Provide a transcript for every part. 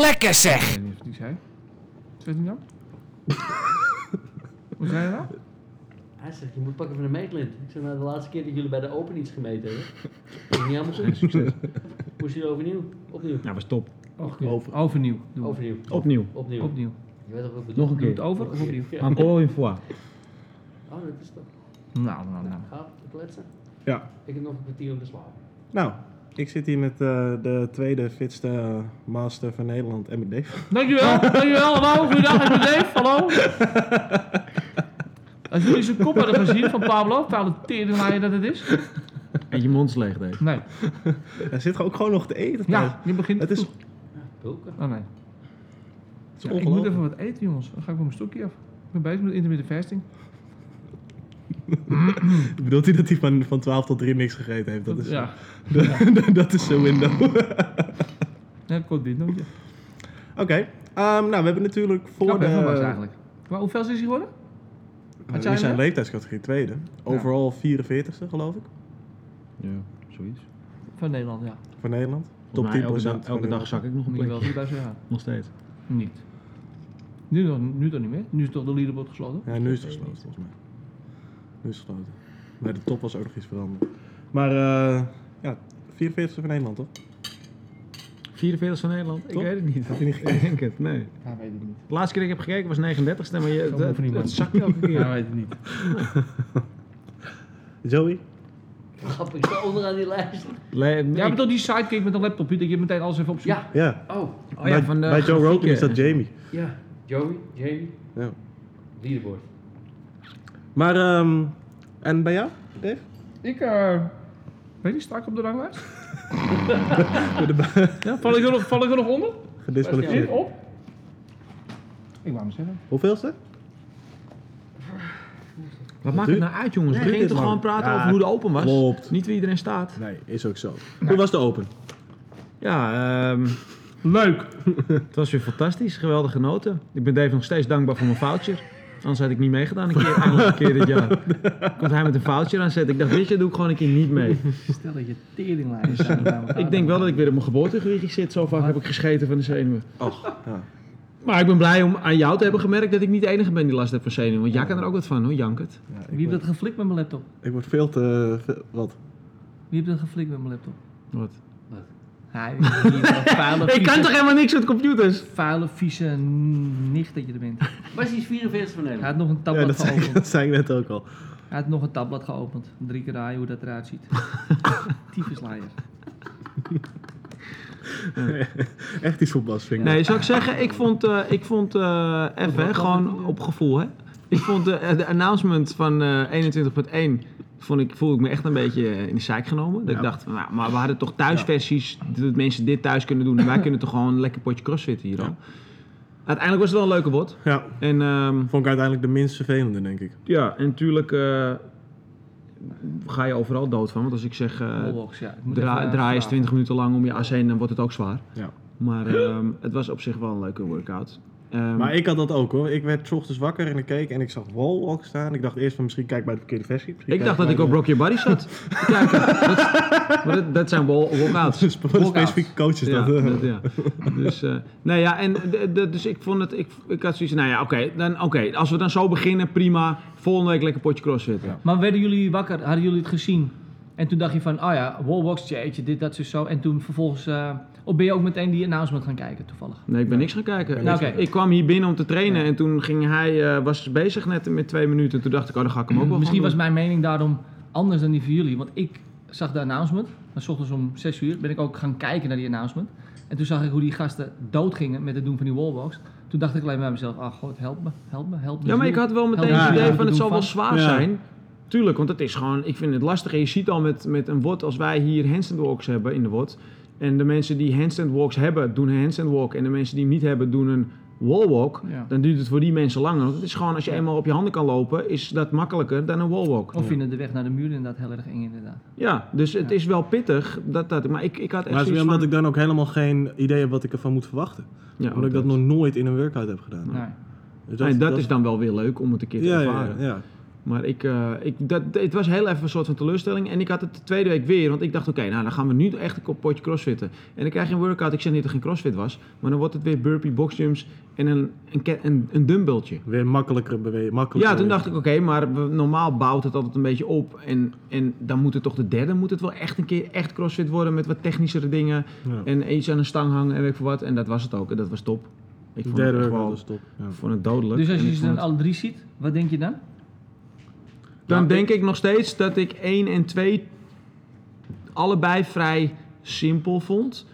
Lekker Ik zeg! weet niet of die zei. Wat zei hij nou? Hoe zei je nou? Hij zegt, je moet pakken van de meetlint. Ik zeg, nou, de laatste keer dat jullie bij de Open iets gemeten hebben. ging niet helemaal goed. Succes. Moest je overnieuw? Opnieuw. Ja, was top. Oké. Over. Overnieuw. Doen we. Overnieuw. Opnieuw. Opnieuw. Opnieuw. Je weet toch wat ik bedoel? Nog een Doe het keer. over of opnieuw? Ja. Encore une fois. Oh, dat is toch. Nou, nou, nou. Gaat het kletsen? Ja. Ik heb nog een kwartier om te slapen. Nou, ik zit hier met eh, de tweede fitste eh, master van Nederland en met Dave. Dankjewel, dankjewel. Hallo, goeiedag, ben Dave. Hallo. Als jullie zijn kop hadden gezien van Pablo, vuile teringlaaier dat het is. En je mond is leeg, Dave. Nee. Hij zit ook gewoon nog te eten. Ja, je begint Het is, goed. Bulken. Oh nee. het is Ja, ik moet even wat eten, jongens. Dan ga ik van mijn stokje af. Ik ben bezig met intermittent fasting. Bedoelt hij dat hij van, van 12 tot 3 niks gegeten heeft? Dat is, ja. dat is zijn window. Ja, kort windowtje. Oké, ehm, nou we hebben natuurlijk voor Knap, de... van Max eigenlijk. Maar hoeveel is hij geworden? Uh, Wat in zijn leeftijdscategorie tweede. Overal 44ste geloof ik. Ja, zoiets. Van Nederland, ja. Voor Nederland. Top Volgens 10% mij elke, dag, van elke dag zak ik nog een wel zeggen. Nog steeds. Niet. Nu, nog, nu toch niet meer? Nu is toch de leaderboard gesloten? Ja, nu is het gesloten volgens mij. Nu is het gesloten. Maar de top was ook nog iets veranderd. Maar eh ja, 44ste van Nederland toch? 44 van Nederland? Ik weet het niet. Had je niet Ik denk het, nee. Ja, weet ik niet. De laatste keer dat ik heb gekeken was 39ste, maar je, Zo het, hoeft niet, man. het zakt elke keer. Ja, weet ik niet. Joey? Grappig, zo onderaan die lijst. Le- Ja, ik- maar toch die sidekick met een laptop, dat je meteen alles even opzoekt. Ja. Ja. Oh, oh bij, ja, van de bij Joe Rogan grafieken. is dat Jamie. ja. Joey, Jamie, Ja. leaderboard. Maar, ehm en bij jou, Dave? Ik, eh... Weet je, sta ik op de ranglijst? ja, val ik er nog, val ik er nog onder? Gedisqualificeerd. Op? Ik wou hem zeggen. Hoeveelste? Wat maakt het nou uit, jongens? We Duurt gingen dit toch gewoon praten Ja, over hoe de open was? klopt. Niet wie iedereen staat. Nee, is ook zo. Hoe was de open? Ja, ehm, Leuk. het was weer fantastisch. Geweldig genoten. Ik ben Dave nog steeds dankbaar voor mijn foutje. Anders had ik niet meegedaan een keer, een keer dit jaar. Komt hij met een foutje aan zetten. Ik dacht, weet je, doe ik gewoon een keer niet mee. Stel dat je bij elkaar. Ik denk wel dat ik weer op mijn geboortegewichtje zit. Zo vaak heb ik gescheten van de zenuwen. Och, ja. Maar ik ben blij om aan jou te hebben gemerkt dat ik niet de enige ben die last heeft van zenuwen. Want jij kan er ook wat van hoor, jankert. ja Wie heeft word, dat geflikt met mijn laptop? ik word veel te... veel- wat? Wie heeft dat geflikt met mijn laptop? Wat? Hij, die vuile, Ik kan toch helemaal niks met computers? vuile, vieze nicht dat je er bent. Was hij 44 van Hij Nederland? had nog een Ja, zei, ik- geopend. dat zei ik net ook al. Hij had nog een tablet geopend. Drie keer raaien hoe dat eruit ziet. Tyfuslaaier. Echt iets voor Bas, vind ik. Nee, zou ik zeggen, ik vond, eh, ik vond eh even, hè, gewoon op gevoel, hè. Ik vond de, de announcement van eh 21.1, vond ik, voelde ik me echt een beetje eh, in de zeik genomen. Dat ik dacht, nou, maar we hadden toch thuisversies, dat mensen dit thuis kunnen doen. En wij kunnen toch gewoon een lekker potje crossfitten hier al. Uiteindelijk was het wel een leuke bot. Ja, En ehm, vond ik uiteindelijk de minst vervelende, denk ik. ja, en natuurlijk eh, ga je overal dood van. Want als ik zeg, eh Wallbox, ja. Ik moet dra even, eh, draai eens vragen. 20 minuten lang om je AC heen, dan wordt het ook zwaar. Ja. Maar ehm, het was op zich wel een leuke workout. Ehm, Maar ik had dat ook hoor. Ik werd 's ochtends wakker en ik keek en ik zag Wallwalk staan. Ik dacht eerst van misschien kijk bij de verkeerde versie. Misschien Ik dacht dat ik op Rock Your Body zat. Dat, zijn walkouts. De specifieke coaches Ja, dat. dat, ja. Dus, eh nee, ja, en dus ik vond het, ik, ik had zoiets, nou ja, oké, dan oké, als we dan zo beginnen, prima. Volgende week lekker potje crossfit. Ja. Maar werden jullie wakker? Hadden jullie het gezien? En toen dacht je van, oh ja, wallbox, jeetje, dit, dat, zo, zo. En toen vervolgens, eh, of ben je ook meteen die announcement gaan kijken, toevallig? Nee, ik ben niks gaan kijken. niks Nou, gaan ik kwam hier binnen om te trainen en toen ging hij, eh, was bezig net met twee minuten. Toen dacht ik, oh, dan ga ik hem ook wel Misschien was mijn mening daarom anders dan die van jullie. Want ik zag de announcement. Maar 's ochtends om 6 uur ben ik ook gaan kijken naar die announcement. En toen zag ik hoe die gasten doodgingen met het doen van die wallbox. Toen dacht ik alleen bij mezelf, ah god, help me, help me, help me. Ja, maar ik had wel meteen het idee van het zal wel zwaar Ja. zijn. Tuurlijk, want het is gewoon, ik vind het lastig. En je ziet al met, met een WOD, als wij hier handstand walks hebben in de WOD. En de mensen die handstand walks hebben, doen een handstand walk. En de mensen die hem niet hebben, doen een wallwalk. Ja. Dan duurt het voor die mensen langer. Want het is gewoon, als je eenmaal op je handen kan lopen, is dat makkelijker dan een wallwalk. Of vinden de weg naar de muur inderdaad heel erg eng inderdaad. Ja, dus het is wel pittig. Dat, dat, maar ik, ik had echt Maar het is omdat van... ik dan ook helemaal geen idee heb wat ik ervan moet verwachten. Ja, omdat ik dat nog nooit in een workout heb gedaan. Nee. Dus dat, dat is dan wel weer leuk om het een keer te ervaren. ja, ja. Maar ik, eh, ik, dat, het was heel even een soort van teleurstelling. En ik had het de tweede week weer. Want ik dacht, oké, nou dan gaan we nu echt een potje crossfitten. En dan krijg je een workout. Ik zeg niet dat het geen crossfit was. Maar dan wordt het weer burpee boxjumps en een, een, een, een dumbbelltje. Weer makkelijker bewegen. Makkelijker Ja, toen dacht ik, oké, maar we- normaal bouwt het altijd een beetje op. En, en dan moet het toch de derde, moet het wel echt een keer echt crossfit worden met wat technischere dingen. Ja. En iets aan een stang hangen en weet ik veel wat. En dat was het ook. En dat was top. Ik De vond derde het echt workout wel, was top. Ja. ik vond het dodelijk. Dus als je ze dan het- alle drie ziet, wat denk je dan? Dan denk ik nog steeds dat ik 1 en 2 allebei vrij simpel vond.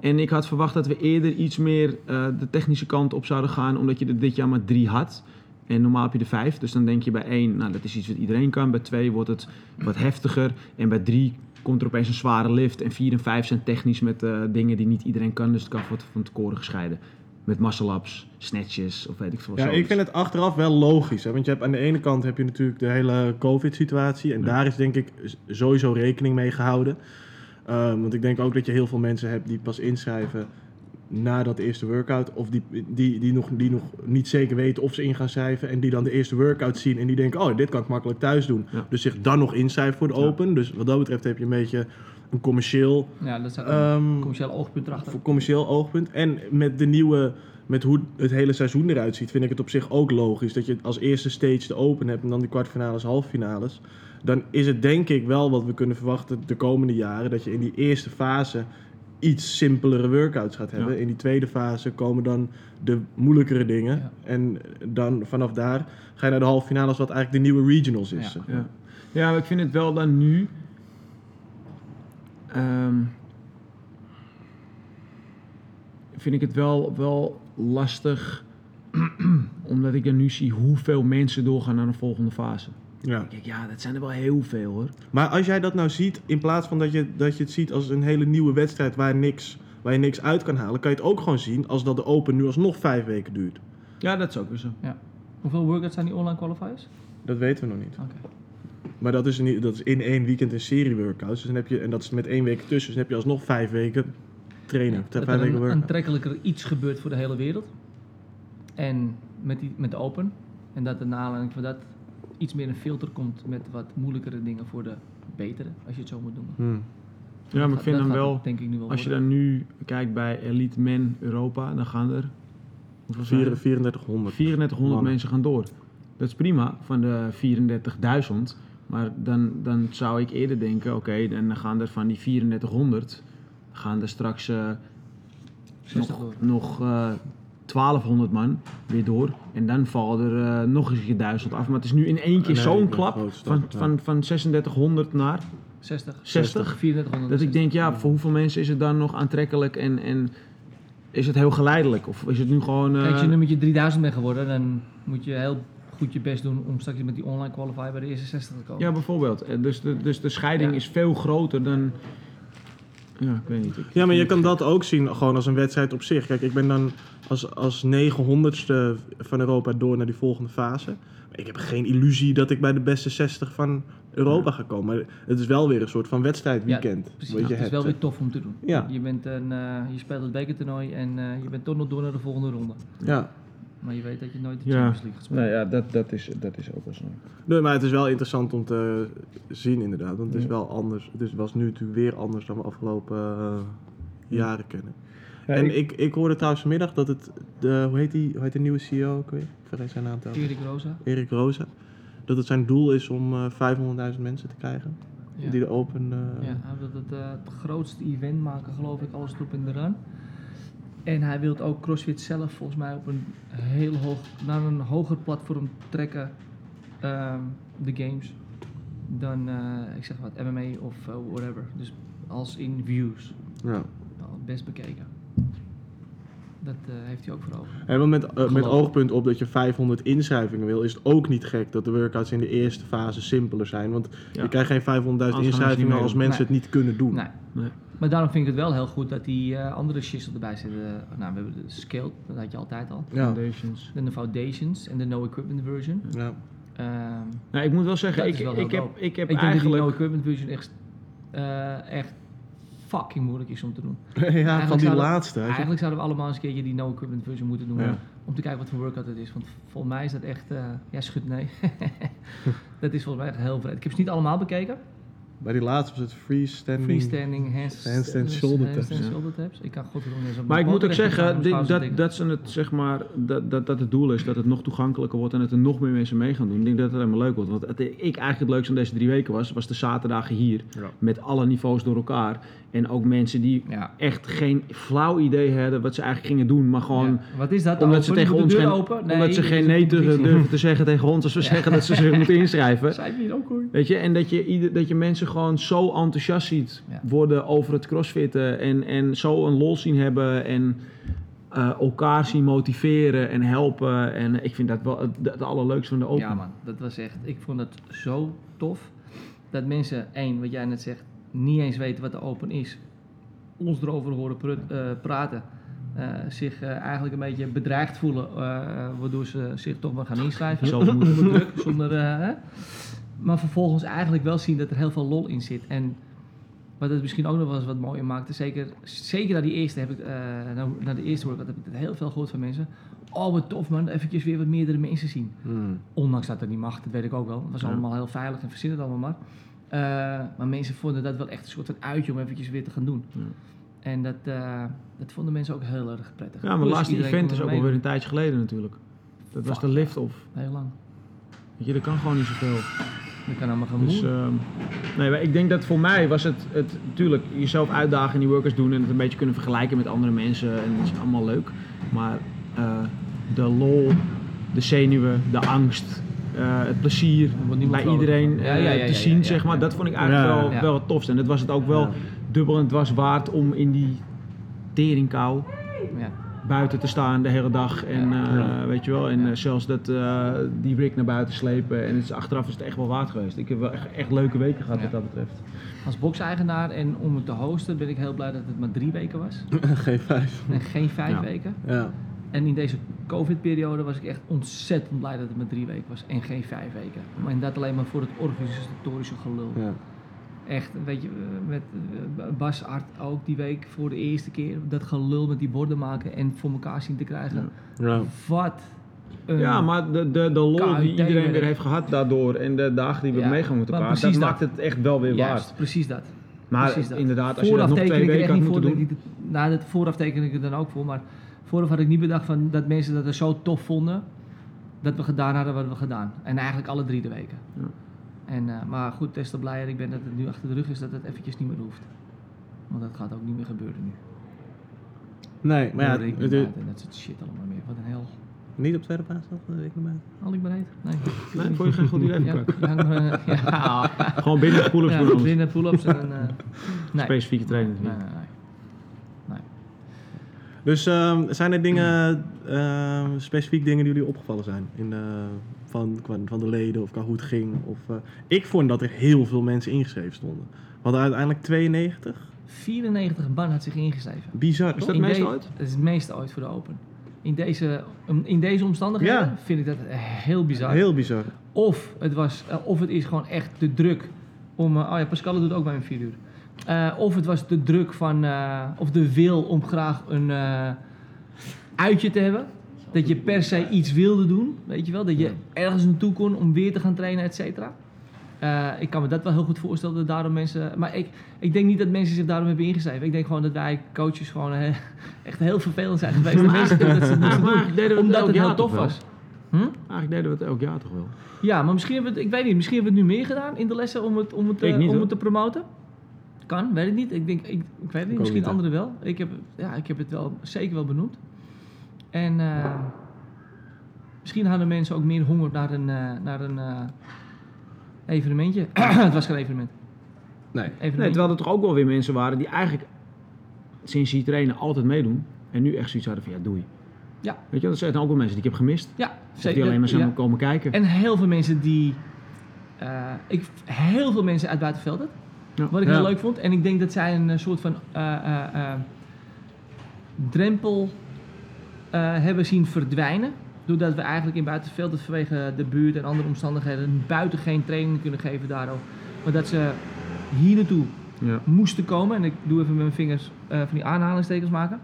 En ik had verwacht dat we eerder iets meer eh, de technische kant op zouden gaan, omdat je er dit jaar maar drie had. En normaal heb je er vijf. Dus dan denk je bij één, nou dat is iets wat iedereen kan. Bij twee wordt het wat heftiger. En bij drie komt er opeens een zware lift. En vier en vijf zijn technisch met eh, dingen die niet iedereen kan. Dus het kan wordt van het koren gescheiden. Met muscle ups, snatches of weet ik veel. Ja, ik vind het achteraf wel logisch. Hè? Want je hebt, aan de ene kant heb je natuurlijk de hele COVID-situatie. En daar is denk ik sowieso rekening mee gehouden. Ehm, want ik denk ook dat je heel veel mensen hebt die pas inschrijven nadat de eerste workout. Of die, die, die, nog, die nog niet zeker weten of ze in gaan schrijven. En die dan de eerste workout zien en die denken, oh, dit kan ik makkelijk thuis doen. Ja. Dus zich dan nog inschrijven voor de open. Dus wat dat betreft heb je een beetje een commercieel Ja, dat een Ehm, commercieel oogpunt erachter. voor commercieel oogpunt. En met de nieuwe, met hoe het hele seizoen eruit ziet, vind ik het op zich ook logisch. Dat je als eerste stage de open hebt en dan de kwartfinales, halffinales. Dan is het denk ik wel wat we kunnen verwachten de komende jaren. Dat je in die eerste fase iets simpelere workouts gaat hebben. Ja. In die tweede fase komen dan de moeilijkere dingen. Ja. En dan vanaf daar ga je naar de halffinales, wat eigenlijk de nieuwe regionals is. Ja. Ja. ja, maar ik vind het wel dan nu. Ehm, vind ik het wel, wel lastig. omdat ik dan nu zie hoeveel mensen doorgaan naar een volgende fase. Ja. Ik denk, ja, dat zijn er wel heel veel hoor. Maar als jij dat nou ziet, in plaats van dat je, dat je het ziet als een hele nieuwe wedstrijd waar, niks, waar je niks uit kan halen, kan je het ook gewoon zien als dat de Open nu alsnog vijf weken duurt. Ja, dat is ook weer zo. Hoeveel workouts zijn die online qualifiers? Dat weten we nog niet. Oké. Maar dat is, niet, dat is in één weekend een serie workouts. Dus dan heb je, en dat is met één week tussen. Dus dan heb je alsnog vijf weken training. dat vijf er weken een aantrekkelijker iets gebeurt voor de hele wereld. En met, die, met de open. En dat er naar aanleiding van dat iets meer een filter komt met wat moeilijkere dingen voor de betere, als je het zo moet noemen. Hmm. Ja, maar ik vind dan wel. het denk ik nu wel Als je dan nu kijkt bij Elite Men Europa, dan gaan er. Hoeveel zijn Vier- er? 3400. 3400 Mannen. mensen gaan door. Dat is prima van de 34.000. Maar dan, dan zou ik eerder denken, oké, dan gaan er van die 3400 gaan er straks eh, 60 nog, door. nog eh 1200 man weer door. En dan valt er eh, nog eens een keer 1000 af. Maar het is nu in één keer Nee, zo'n klap stap, van, ja. van, van 3600 naar 60. 60. 3400. dat ik denk, ja, voor hoeveel mensen is het dan nog aantrekkelijk en, en is het heel geleidelijk? Of is het nu gewoon... eh, Kijk, als je nummertje 3000 bent geworden, dan moet je heel goed je best doen om straks met die online qualifier bij de eerste 60 te komen. Ja, bijvoorbeeld. Eh, Dus de, dus de scheiding Ja. is veel groter dan. Ja, ik weet niet. Ik- Ja, maar je kan dat ook zien gewoon als een wedstrijd op zich. Kijk, ik ben dan als, als 900ste van Europa door naar die volgende fase. Maar ik heb geen illusie dat ik bij de beste 60 van Europa ga komen. Maar het is wel weer een soort van wedstrijdweekend. Precies, wat je het is wel weer tof om te doen. Ja. Je, bent een, eh, je speelt het bekertoernooi en eh, je bent toch nog door naar de volgende ronde. Ja. Maar je weet dat je nooit de. Champions League gaat spelen. Nou ja, dat, dat, is, dat is ook wel zo. Nee, maar het is wel interessant om te zien inderdaad. Want het is Ja. wel anders. Het is, was nu natuurlijk weer anders dan we afgelopen eh, jaren kennen. Ja, en ik- ik, ik hoorde trouwens vanmiddag dat het, de, hoe heet die, hoe heet de nieuwe CEO ook weer? Ik vergeet zijn naam trouwens. Erik Rosa. Erik Rosa. Dat het zijn doel is om eh 500.000 mensen te krijgen. Ja. Die de open... eh, Ja, hij wil het, eh, het grootste event maken, geloof ik, alles erop in de run. En hij wil ook CrossFit zelf volgens mij op een heel hoog, naar een hoger platform trekken, ehm, de games, dan, eh, ik zeg wat, MMA of eh, whatever. Dus als in views, ja. nou, best bekeken. Dat eh, heeft hij ook voor ogen. En met, met oogpunt op dat je 500 inschrijvingen wil, is het ook niet gek dat de workouts in de eerste fase simpeler zijn. Want Ja. je krijgt geen 500.000 Anders gaan ze inschrijvingen als mensen Nee. het niet kunnen doen. Nee. Nee. Maar daarom vind ik het wel heel goed dat die eh, andere shizzle erbij zitten. nou, we hebben de Scaled, dat had je altijd al. Ja. Foundations. Dan de Foundations en de No Equipment version. Ja. Ehm, Nou, ik moet wel zeggen, ik, wel ik, heb, ik heb ik denk dat die eigenlijk. No Equipment version echt, eh, echt fucking moeilijk is om te doen. ja, van Eigenlijk die zouden- laatste. Eigenlijk zouden we allemaal eens een keertje die no-equipment versie moeten doen. Ja. Om te kijken wat voor workout het is. Want volgens mij is dat echt... eh, ja, schud nee. dat is volgens mij echt heel vreed. Ik heb ze niet allemaal bekeken. Bij die laatste was het freestanding. Freestanding, hands, Handstand shoulder taps, ja. shoulder taps. Ik kan god eens op Maar ik moet ook zeggen dit- dat, ze het, zeg maar, dat, dat, dat het doel is dat het nog toegankelijker wordt en dat er nog meer mensen mee gaan doen. Ik denk dat het helemaal leuk wordt. Want het, ik eigenlijk het leukste aan deze drie weken was, was de zaterdagen hier. Ja. Met alle niveaus door elkaar. En ook mensen die Ja. echt geen flauw idee hadden wat ze eigenlijk gingen doen. Maar gewoon Ja. Wat is dat? omdat ze tegen ons geen, open? omdat ze geen nee durven te zeggen tegen ons als we zeggen dat ze zich moeten inschrijven. Zei je ook hoor. Weet je, en dat je, ieder, dat je mensen gewoon zo enthousiast ziet worden over het crossfitten en, en zo een lol zien hebben en eh, elkaar zien motiveren en helpen. En ik vind dat wel het, het allerleukste van de Open. Ja man, dat was echt, ik vond het zo tof. Dat mensen, één, wat jij net zegt, niet eens weten wat de open is. Ons erover horen prut- eh, praten. eh, zich eh, eigenlijk een beetje bedreigd voelen, waardoor ze zich toch maar gaan inschrijven. Zo onder druk, zonder... hè. Maar vervolgens eigenlijk wel zien dat er heel veel lol in zit. En wat het misschien ook nog wel eens wat mooier maakte, zeker, zeker na die eerste heb ik, na, de eerste workout heb ik heel veel gehoord van mensen. Oh wat tof man, eventjes weer wat meerdere mensen zien. Hmm. Ondanks dat dat niet mag, dat weet ik ook wel. Het was Ja. allemaal heel veilig en verzin het allemaal maar. Eh, maar mensen vonden dat wel echt een soort van uitje om eventjes weer te gaan doen. Ja. En dat, eh, dat vonden mensen ook heel erg prettig. Ja, mijn laatste event is ook er alweer een tijdje geleden natuurlijk. Dat was de lift-off. Heel lang. Weet je, dat kan gewoon niet zoveel. Dat kan allemaal gaan Dus, doen. ehm, nee, maar ik denk dat voor mij was het, het natuurlijk jezelf uitdagen in die workouts doen en het een beetje kunnen vergelijken met andere mensen en dat is allemaal leuk. Maar eh, de lol, de zenuwen, de angst, het plezier bij iedereen eh, ja, ja, te ja, zien, ja, zeg maar, dat vond ik eigenlijk Ja. wel, Ja. wel het tofste. En dat was het ook wel Ja. dubbel en dwars waard om in die teringkou ja. buiten te staan de hele dag. En Ja. eh, Ja. weet je wel, en Ja. eh, zelfs dat, eh, die rig naar buiten slepen. En het is, achteraf is het echt wel waard geweest. Ik heb wel echt, echt leuke weken gehad Ja. wat dat betreft. Als box-eigenaar en om het te hosten ben ik heel blij dat het maar drie weken was. Geen vijf. En geen vijf Ja. weken. Ja. En in deze COVID-periode was ik echt ontzettend blij dat het maar drie weken was en geen vijf weken. En dat alleen maar voor het organisatorische gelul. ja. Echt, weet je, met Bas Art ook die week voor de eerste keer dat gelul met die borden maken en voor elkaar zien te krijgen. Ja. Wat een... ja, maar de, de, de lol die iedereen weer heeft gehad daardoor en de dagen die we Ja, meegaan met maar elkaar, dat precies maakt het echt wel weer Juist, waard. precies dat. Maar precies dat. inderdaad, als je dat nog twee er weken had moeten doen. ik dit- Nou, dat vooraf teken ik het dan ook voor, maar vooraf had ik niet bedacht van dat mensen dat er zo tof vonden dat we gedaan hadden wat we gedaan. En eigenlijk alle drie de weken. Ja. En, eh, maar goed, des te blijer ik ben dat het nu achter de rug is dat het eventjes niet meer hoeft. Want dat gaat ook niet meer gebeuren nu. Nee, maar ja, het- buiten en dat soort shit allemaal meer. Wat een hel. niet op tweede paasdag, de. Al ik bereid? Nee. Nee, vond je geen goed idee? Ja, Frank? ja, Gewoon binnen pull-ups ja, binnen pull-ups en een... eh, nee. Specifieke training. Nee, nee, nee. nee. Dus ehm, zijn er dingen, ehm, specifiek dingen die jullie opgevallen zijn? In de, van, van de leden of qua hoe het ging? Of, eh, ik vond dat er heel veel mensen ingeschreven stonden. We hadden uiteindelijk 92. 94 man had zich ingeschreven. Bizar, Is dat meestal de- ooit? Dat is het meeste ooit voor de Open. In deze, in deze omstandigheden Ja. vind ik dat heel bizar. Heel bizar. Of, het was, eh, of het is gewoon echt de druk om... eh, oh ja, Pascal doet ook bij een 4 uur. Eh, of het was de druk van... eh, of de wil om graag een eh, uitje te hebben. Dat je per se iets wilde doen, weet je wel. Dat je ergens naartoe kon om weer te gaan trainen, et cetera. Eh, ik kan me dat wel heel goed voorstellen dat daarom mensen... Maar ik, ik denk niet dat mensen zich daarom hebben ingeschreven. Ik denk gewoon dat wij coaches gewoon echt heel vervelend zijn geweest. Dat mensen dat ze het Maar doen, eigenlijk deden we het omdat het heel tof was. Hm? Eigenlijk deden we het elk jaar toch wel. Ja, maar misschien hebben we het, ik weet niet, misschien hebben we het nu meer gedaan in de lessen om het, om het, om het te promoten. Kan, weet ik niet. Ik, denk, ik, ik weet het niet, misschien anderen wel. Ik heb, ja, ik heb het wel zeker wel benoemd. En eh, misschien hadden mensen ook meer honger naar een, eh, naar een eh, evenementje. het was geen evenement. Nee. evenement. Nee, terwijl er toch ook wel weer mensen waren die eigenlijk sinds die trainen altijd meedoen. En nu echt zoiets hadden van ja, doei. Ja. Weet je, dat zijn ook wel mensen die ik heb gemist. ja, Of die alleen maar zijn ja. komen kijken. En heel veel mensen die... eh, ik, heel veel mensen uit Buitenveldert. Ja. Wat ik Ja. heel leuk vond. En ik denk dat zij een eh, soort van eh, eh, drempel eh, hebben zien verdwijnen. Doordat we eigenlijk in Buitenveldert vanwege de buurt en andere omstandigheden buiten geen training kunnen geven daardoor. Maar dat ze hier naartoe Ja. moesten komen. En ik doe even met mijn vingers eh, van die aanhalingstekens maken.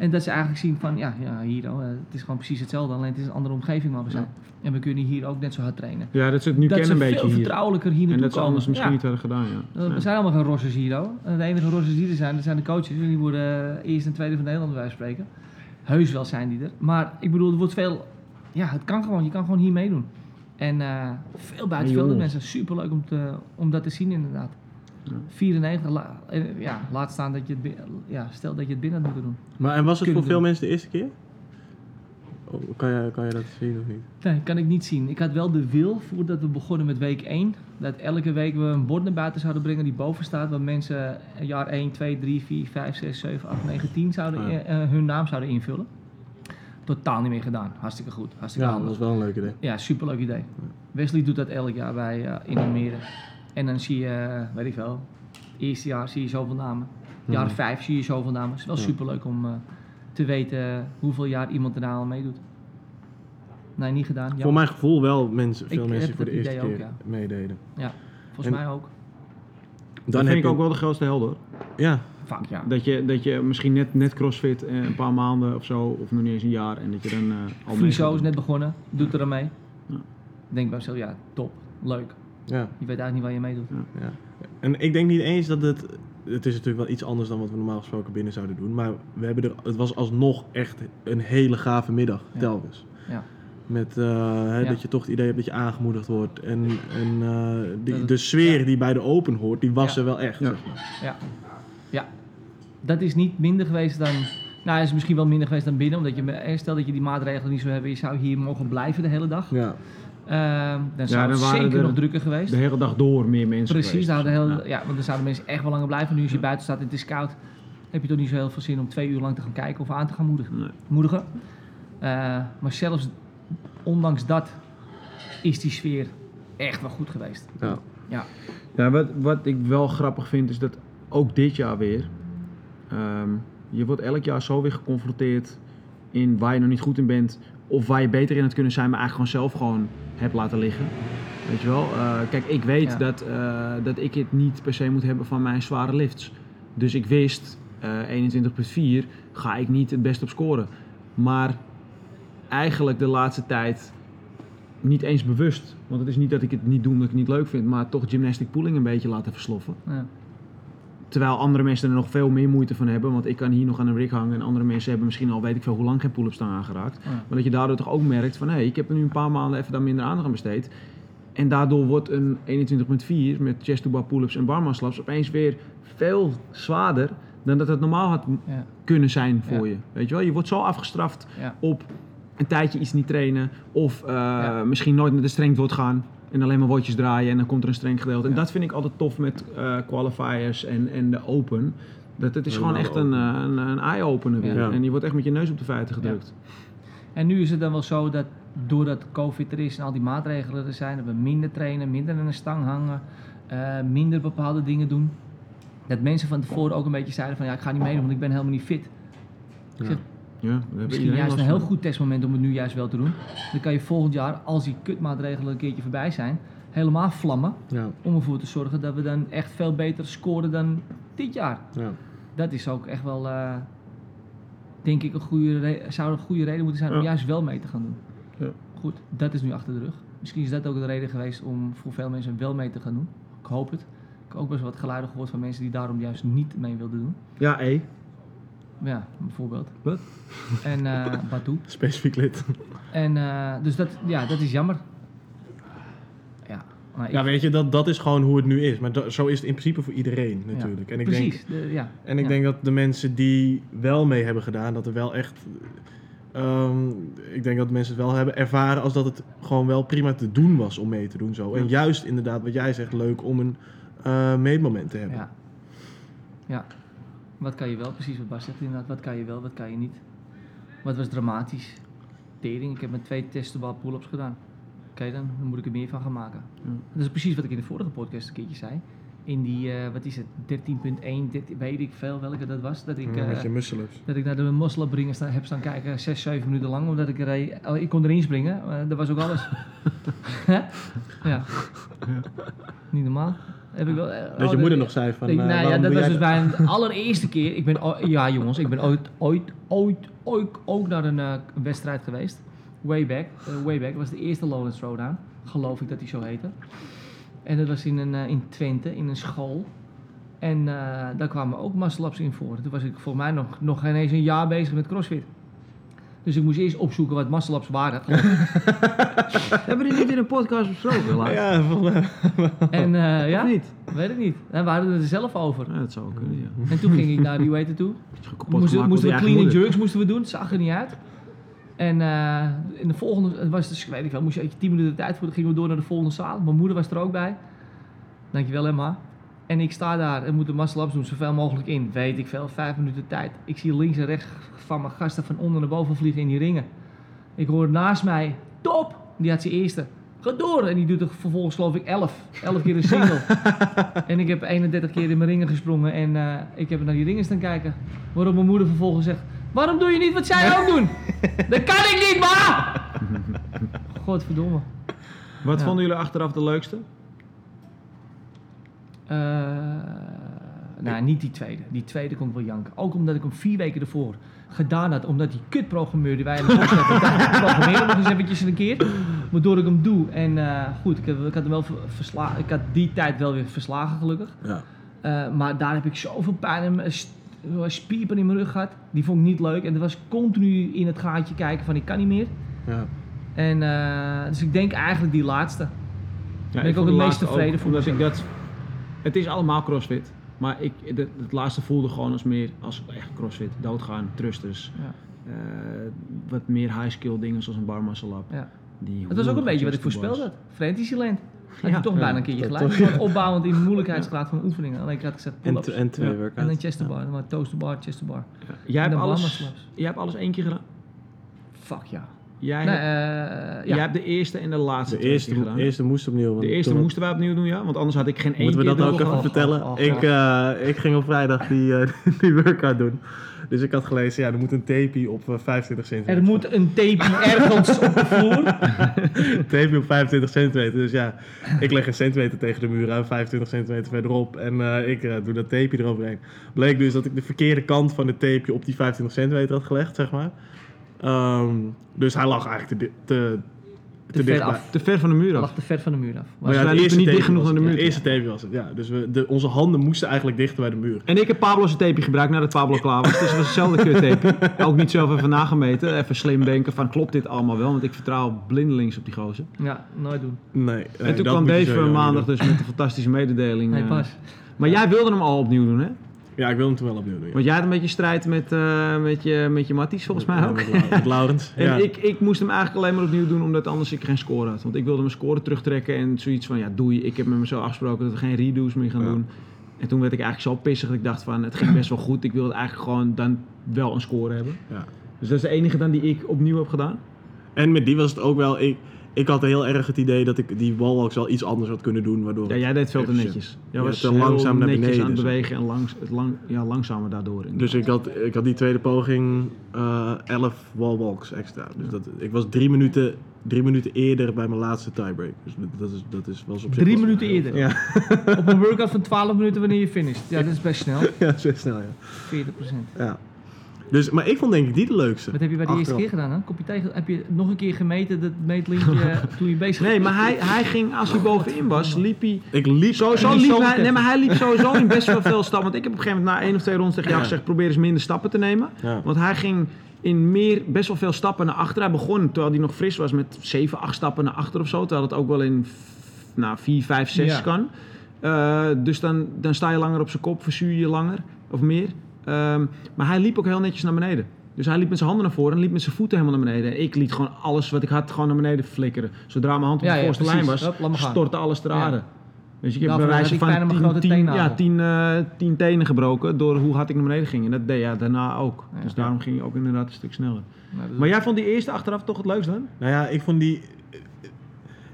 En dat ze eigenlijk zien van, ja, ja hier, oh, eh, het is gewoon precies hetzelfde, alleen het is een andere omgeving waar we zijn. En we kunnen hier ook net zo hard trainen. Ja, dat ze het nu dat kennen ze een beetje veel hier. vertrouwelijker hier En dat ze anders misschien Ja. niet hadden gedaan, ja. Er zijn allemaal geen rossers hier, hoor. En De enige rossers die er zijn, dat zijn de coaches. En die worden eerst en tweede van Nederland bij wijze van spreken. Heus wel zijn die er. Maar ik bedoel, er wordt veel... Ja, het kan gewoon. Je kan gewoon hier meedoen. En eh, veel buitenvelden jongens. mensen. Superleuk om, te, om dat te zien inderdaad. Ja. 94, la- eh, ja, laat staan dat je het... Ja, stel dat je het binnen had moeten doen. Maar en was het Kunnen voor veel doen. mensen de eerste keer? Oh, kan, je, kan je dat zien of niet? Nee, kan ik niet zien. Ik had wel de wil, voordat we begonnen met week 1, dat elke week we een bord naar buiten zouden brengen die boven staat, waar mensen jaar 1, 2, 3, 4, 5, 6, 7, 8, 9, 10 zouden, Ah, eh, eh, hun naam zouden invullen. Totaal niet meer gedaan. Hartstikke goed. Hartstikke Ja, dat was wel een leuk idee. Ja, superleuk idee. Wesley doet dat elk jaar bij eh, in Almere. En dan zie je, eh, weet ik veel, eerste jaar zie je zoveel namen. Jaar Mhm. 5 zie je zoveel namen. Het is wel Ja. superleuk om eh, te weten hoeveel jaar iemand er nou al meedoet. Nee, niet gedaan. Voor mijn gevoel wel mensen, veel Ik mensen die voor de dat eerste keer ook, meededen. Volgens en- mij ook. Dat Dan vind heb ik ook wel de grootste helder. hoor. Ja, Fuck ja. Dat je, dat je misschien net, net crossfit eh, een paar maanden of zo, of nog niet eens een jaar, en dat je dan eh al mee Friso is net begonnen, doet er aan mee. Ja. Ik denk bij mezelf, ja, top, leuk. Ja, Je weet eigenlijk niet waar je mee doet. ja. En ik denk niet eens dat het... Het is natuurlijk wel iets anders dan wat we normaal gesproken binnen zouden doen. Maar we hebben er, het was alsnog echt een hele gave middag, telkens. Ja. Met eh, Ja. dat je toch het idee hebt dat je aangemoedigd wordt. En, en eh, die, de sfeer ja. die bij de open hoort, die was Ja. er wel echt. Ja. zeg maar. Ja. ja. Dat is niet minder geweest dan... Nou, het is misschien wel minder geweest dan binnen, omdat je... Stel dat je die maatregelen niet zou hebben, je zou hier mogen blijven de hele dag. Ja. Ehm, dan zou dan het zeker er nog drukker geweest. De hele dag door meer mensen Precies, geweest. nou, de hele, Ja. want dan zouden mensen echt wel langer blijven. Nu als je buiten staat en het is koud, heb je toch niet zo heel veel zin om twee uur lang te gaan kijken of aan te gaan moedigen. Nee. moedigen. Eh, maar zelfs ondanks dat is die sfeer echt wel goed geweest. Ja. Ja, Ja, wat, wat ik wel grappig vind is dat ook dit jaar weer, ehm, je wordt elk jaar zo weer geconfronteerd in waar je nog niet goed in bent of waar je beter in had kunnen zijn, maar eigenlijk gewoon zelf gewoon hebt laten liggen. Weet je wel? Eh, kijk, ik weet Ja. dat, eh, dat ik het niet per se moet hebben van mijn zware lifts. Dus ik wist, eh 21.4 ga ik niet het best op scoren. Maar eigenlijk de laatste tijd niet eens bewust. Want het is niet dat ik het niet doe omdat ik het niet leuk vind, maar toch gymnastic pooling een beetje laten versloffen. ja. Terwijl andere mensen er nog veel meer moeite van hebben, want ik kan hier nog aan een rig hangen en andere mensen hebben misschien al weet ik veel hoe lang geen pull-ups staan aangeraakt. Ja. Maar dat je daardoor toch ook merkt van hé, hey, ik heb er nu een paar maanden even daar minder aandacht aan besteed. En daardoor wordt een 21.4 met chest to bar pull-ups en barman slaps opeens weer veel zwaarder dan dat het normaal had Ja, kunnen zijn voor Ja. je. Weet je wel, je wordt zo afgestraft op een tijdje iets niet trainen of eh, misschien nooit met de strength wordt gaan en alleen maar woordjes draaien en dan komt er een streng gedeelte. En Ja. dat vind ik altijd tof met eh, qualifiers en, en de open. Dat het is gewoon echt een, open. eh, een, een eye-opener weer. Ja. En je wordt echt met je neus op de feiten gedrukt. En nu is het dan wel zo dat doordat COVID er is en al die maatregelen er zijn, dat we minder trainen, minder aan een stang hangen, eh, minder bepaalde dingen doen. Dat mensen van tevoren ook een beetje zeiden van ja, ik ga niet meedoen, want ik ben helemaal niet fit. Ja. zeg, Ja, Misschien juist een heel van. goed testmoment om het nu juist wel te doen. Dan kan je volgend jaar, als die kutmaatregelen een keertje voorbij zijn, helemaal vlammen. Ja. Om ervoor te zorgen dat we dan echt veel beter scoren dan dit jaar. Ja. Dat is ook echt wel, eh, denk ik, een goede re- zou een goede reden moeten zijn om juist wel mee te gaan doen. Ja. Goed, dat is nu achter de rug. Misschien is dat ook de reden geweest om voor veel mensen wel mee te gaan doen. Ik hoop het. Ik heb ook best wel wat geluiden gehoord van mensen die daarom juist niet mee wilden doen. Ja, hé. Ja, bijvoorbeeld. Wat? En uh, Batu. Specifiek lid. En uh, dus dat, ja, dat is jammer. Ja, maar ik, Ja, weet je, dat, dat is gewoon hoe het nu is. Maar zo is het in principe voor iedereen natuurlijk. En ik precies. denk, de- ja. en ik ja. denk dat de mensen die wel mee hebben gedaan, dat er wel echt... ehm, ik denk dat mensen het wel hebben ervaren als dat het gewoon wel prima te doen was om mee te doen zo. En juist inderdaad wat jij zegt, leuk om een eh meetmoment te hebben. Ja. ja. Wat kan je wel? Precies wat Bas zegt inderdaad. Wat kan je wel, wat kan je niet? Wat was dramatisch? Tering. Ik heb met twee testenbal pull-ups gedaan. Oké dan, dan moet ik er meer van gaan maken. Ja. Dat is precies wat ik in de vorige podcast een keertje zei. In die, eh, wat is het, 13.1, 13 weet ik veel welke dat was. Dat ik, Ja, eh, met je muscle-ups. dat ik naar de mosselbringen sta, heb staan kijken, 6, 7 minuten lang. Omdat ik er, oh, ik kon erin springen. dat was ook alles. Hè? ja. Niet normaal. Heb ik wel, eh, Dat je oh, moeder nog zei van... ik- nou ja, dat was dus bij een allereerste keer. Ik ben, ja jongens, ik ben ooit, ooit, ooit, ooit ook naar een wedstrijd geweest. Way back. way back. Dat was de eerste Lowlands Throwdown. Geloof ik dat die zo heette. En dat was in, een, eh, in Twente, in een school. En eh, daar kwamen ook muscle ups in voor. Toen was ik volgens mij nog, nog geen eens een jaar bezig met CrossFit. Dus ik moest eerst opzoeken wat muscle ups waren. Hebben we dit niet in een podcast besproken? laatst? Ja, van, eh, en eh, ja, Of niet? weet ik niet. En we hadden het er zelf over. Ja, dat zou kunnen, ja. En toen ging ik naar die, hoe heet het toe? Moesten, moesten we clean and jerks moesten we doen, het zag er niet uit. En eh, in de volgende, het was dus, ik weet niet wel, moest je 10 minuten de tijd voor, dan gingen we door naar de volgende zaal. Mijn moeder was er ook bij. Dankjewel Emma. En ik sta daar en moet de muscle ups doen, zoveel mogelijk in. Weet ik veel, 5 minuten tijd. Ik zie links en rechts van mijn gasten van onder naar boven vliegen in die ringen. Ik hoor naast mij, top! Die had zijn eerste. Ga door! En die doet er vervolgens geloof ik 11. 11 keer een single. en ik heb 31 keer in mijn ringen gesprongen en eh, ik heb naar die ringen staan kijken. Waarop mijn moeder vervolgens zegt, waarom doe je niet wat zij ook doen? dat kan ik niet, ma! Godverdomme. Wat Ja. vonden jullie achteraf de leukste? Eh, nou, niet die tweede. Die tweede kon ik wel janken. Ook omdat ik hem vier weken ervoor gedaan had. Omdat die kutprogrammeur die wij in de box hebben, ik dacht, ik programmeer hem nog eens eventjes een keer. Waardoor ik hem doe. En eh, goed, ik, heb, ik had hem wel ver- verslagen. Ik had die tijd wel weer verslagen, gelukkig. ja. Eh, maar daar heb ik zoveel pijn in mijn st- spierpijn in mijn rug gehad. Die vond ik niet leuk. En dat was continu in het gaatje kijken van ik kan niet meer. Ja. En, eh, dus ik denk eigenlijk die laatste. Ja, Ben ik ook het meest tevreden voor omdat ik dat, Het is allemaal crossfit. Maar ik, het, het laatste voelde gewoon als meer als echt crossfit. Doodgaan, thrusters. Ja. eh, wat meer high skill dingen zoals een bar muscle up. Ja. Die Het was ook een beetje wat ik chest to voorspeld bars. Had. Ja, je toch ja, bijna een keertje gelijk. Gewoon opbouwend in de moeilijkheidsgraad van oefeningen. Alleen ik had gezegd En, pull-ups. en twee Ja. workouts. En dan chest to bar. Maar toast to bar, chest to bar. Ja. Jij, hebt alles, jij hebt alles één keer gedaan. Fuck ja. Jij, Nee, hebt, eh, jij hebt de eerste en de laatste De eerste, gedaan. eerste moest opnieuw. want de eerste moesten wij opnieuw doen, ja. Want anders had ik geen één Moeten we dat ook even vertellen? oh, ik, eh, ik ging op vrijdag die, eh, die workout doen. Dus ik had gelezen, ja, er moet een tapie op eh, 25 centimeter. Er moet een tape ergens op de vloer. tapie op 25 centimeter. Dus ja, ik leg een centimeter tegen de muur aan, 25 centimeter verderop. En eh, ik eh, doe dat tapeje eroverheen. Bleek dus dat ik de verkeerde kant van het tapeje op die 25 centimeter had gelegd, zeg maar. Ehm, dus hij lag eigenlijk te, te, Te ver af. Te ver van de muur af. lag te ver van de muur af. Maar ja, niet dicht genoeg naar de muur Het eerste tapeje was het, ja. Dus we, de, onze handen moesten eigenlijk dichter bij de muur. En ik heb Pablo's tapeje gebruikt nadat Pablo klaar was. Dus het was hetzelfde kuttape. Ook niet zelf even nagemeten. Even slim denken van klopt dit allemaal wel? Want ik vertrouw blindelings op die gozer. Ja, nooit doen. Nee, nee, en toen kwam Dave niet maandag dus met een fantastische mededeling. Nee, eh. pas. Maar jij wilde hem al opnieuw doen, hè? Ja, ik wil hem toen wel opnieuw doen. ja. Want jij had een beetje strijd met, eh, met, je, met je matties, volgens mij Ja, ook. Met, Lau- met Laurens. En ja. ik, ik moest hem eigenlijk alleen maar opnieuw doen omdat anders ik geen score had. Want ik wilde mijn score terugtrekken en zoiets van, ja doei, ik heb met me zo afgesproken dat we geen redo's meer gaan Ja. doen. En toen werd ik eigenlijk zo pissig dat ik dacht van, het ging best wel goed. Ik wilde eigenlijk gewoon dan wel een score hebben. Ja. Dus dat is de enige dan die ik opnieuw heb gedaan. En met die was het ook wel... Ik, ik had heel erg het idee dat ik die wallwalks wel iets anders had kunnen doen. Waardoor Ja, jij deed veel te netjes. Jij Ja, was te langzaam naar netjes beneden, aan het bewegen en langs, het lang, ja, langzamer daardoor. Dus ik had, ik had die tweede poging eh 11 wallwalks extra. Dus dat, ik was drie minuten, drie minuten eerder bij mijn laatste tiebreak. Dus dat- dat is, dat is, was op zich Drie wel- minuten eerder. Ja, Op een workout van 12 minuten wanneer je finisht. Ja, dat is best snel. 40%. ja, zo snel, ja. ja. Dus, maar ik vond denk ik die de leukste. Wat heb je bij de eerste keer gedaan? Hè? Kopje tegen, heb je nog een keer gemeten dat meetlinkje toen je bezig Nee, maar hij, hij ging, als hij bovenin was, liep hij Ik liep... Sowieso liep hij, nee, maar hij liep sowieso in best wel veel stappen. Want ik heb op een gegeven moment na één of twee rondes tegen jou gezegd... probeer eens minder stappen te nemen. Ja. Want hij ging in meer, best wel veel stappen naar achter. Hij begon, terwijl hij nog fris was, met 7, 8 stappen naar achter of zo. Terwijl het ook wel in nou, 4, 5, 6 Ja. kan. Eh, dus dan, dan sta je langer op zijn kop, verzuur je langer of meer. Ehm, maar hij liep ook heel netjes naar beneden. Dus hij liep met zijn handen naar voren en liep met zijn voeten helemaal naar beneden. En ik liet gewoon alles wat ik had gewoon naar beneden flikkeren. Zodra mijn hand op Ja, de ja, voorste lijn was, Hup, maar stortte alles ter Ja. aarde. Dus ik heb bij wijze van tien, tien, ja, tien, eh, tien tenen gebroken door hoe hard ik naar beneden ging. En dat deed ja daarna ook. Ja. Dus daarom ging je ook inderdaad een stuk sneller. Nou, dat- Maar jij vond die eerste achteraf toch het leukst dan? Nou ja, ik vond die...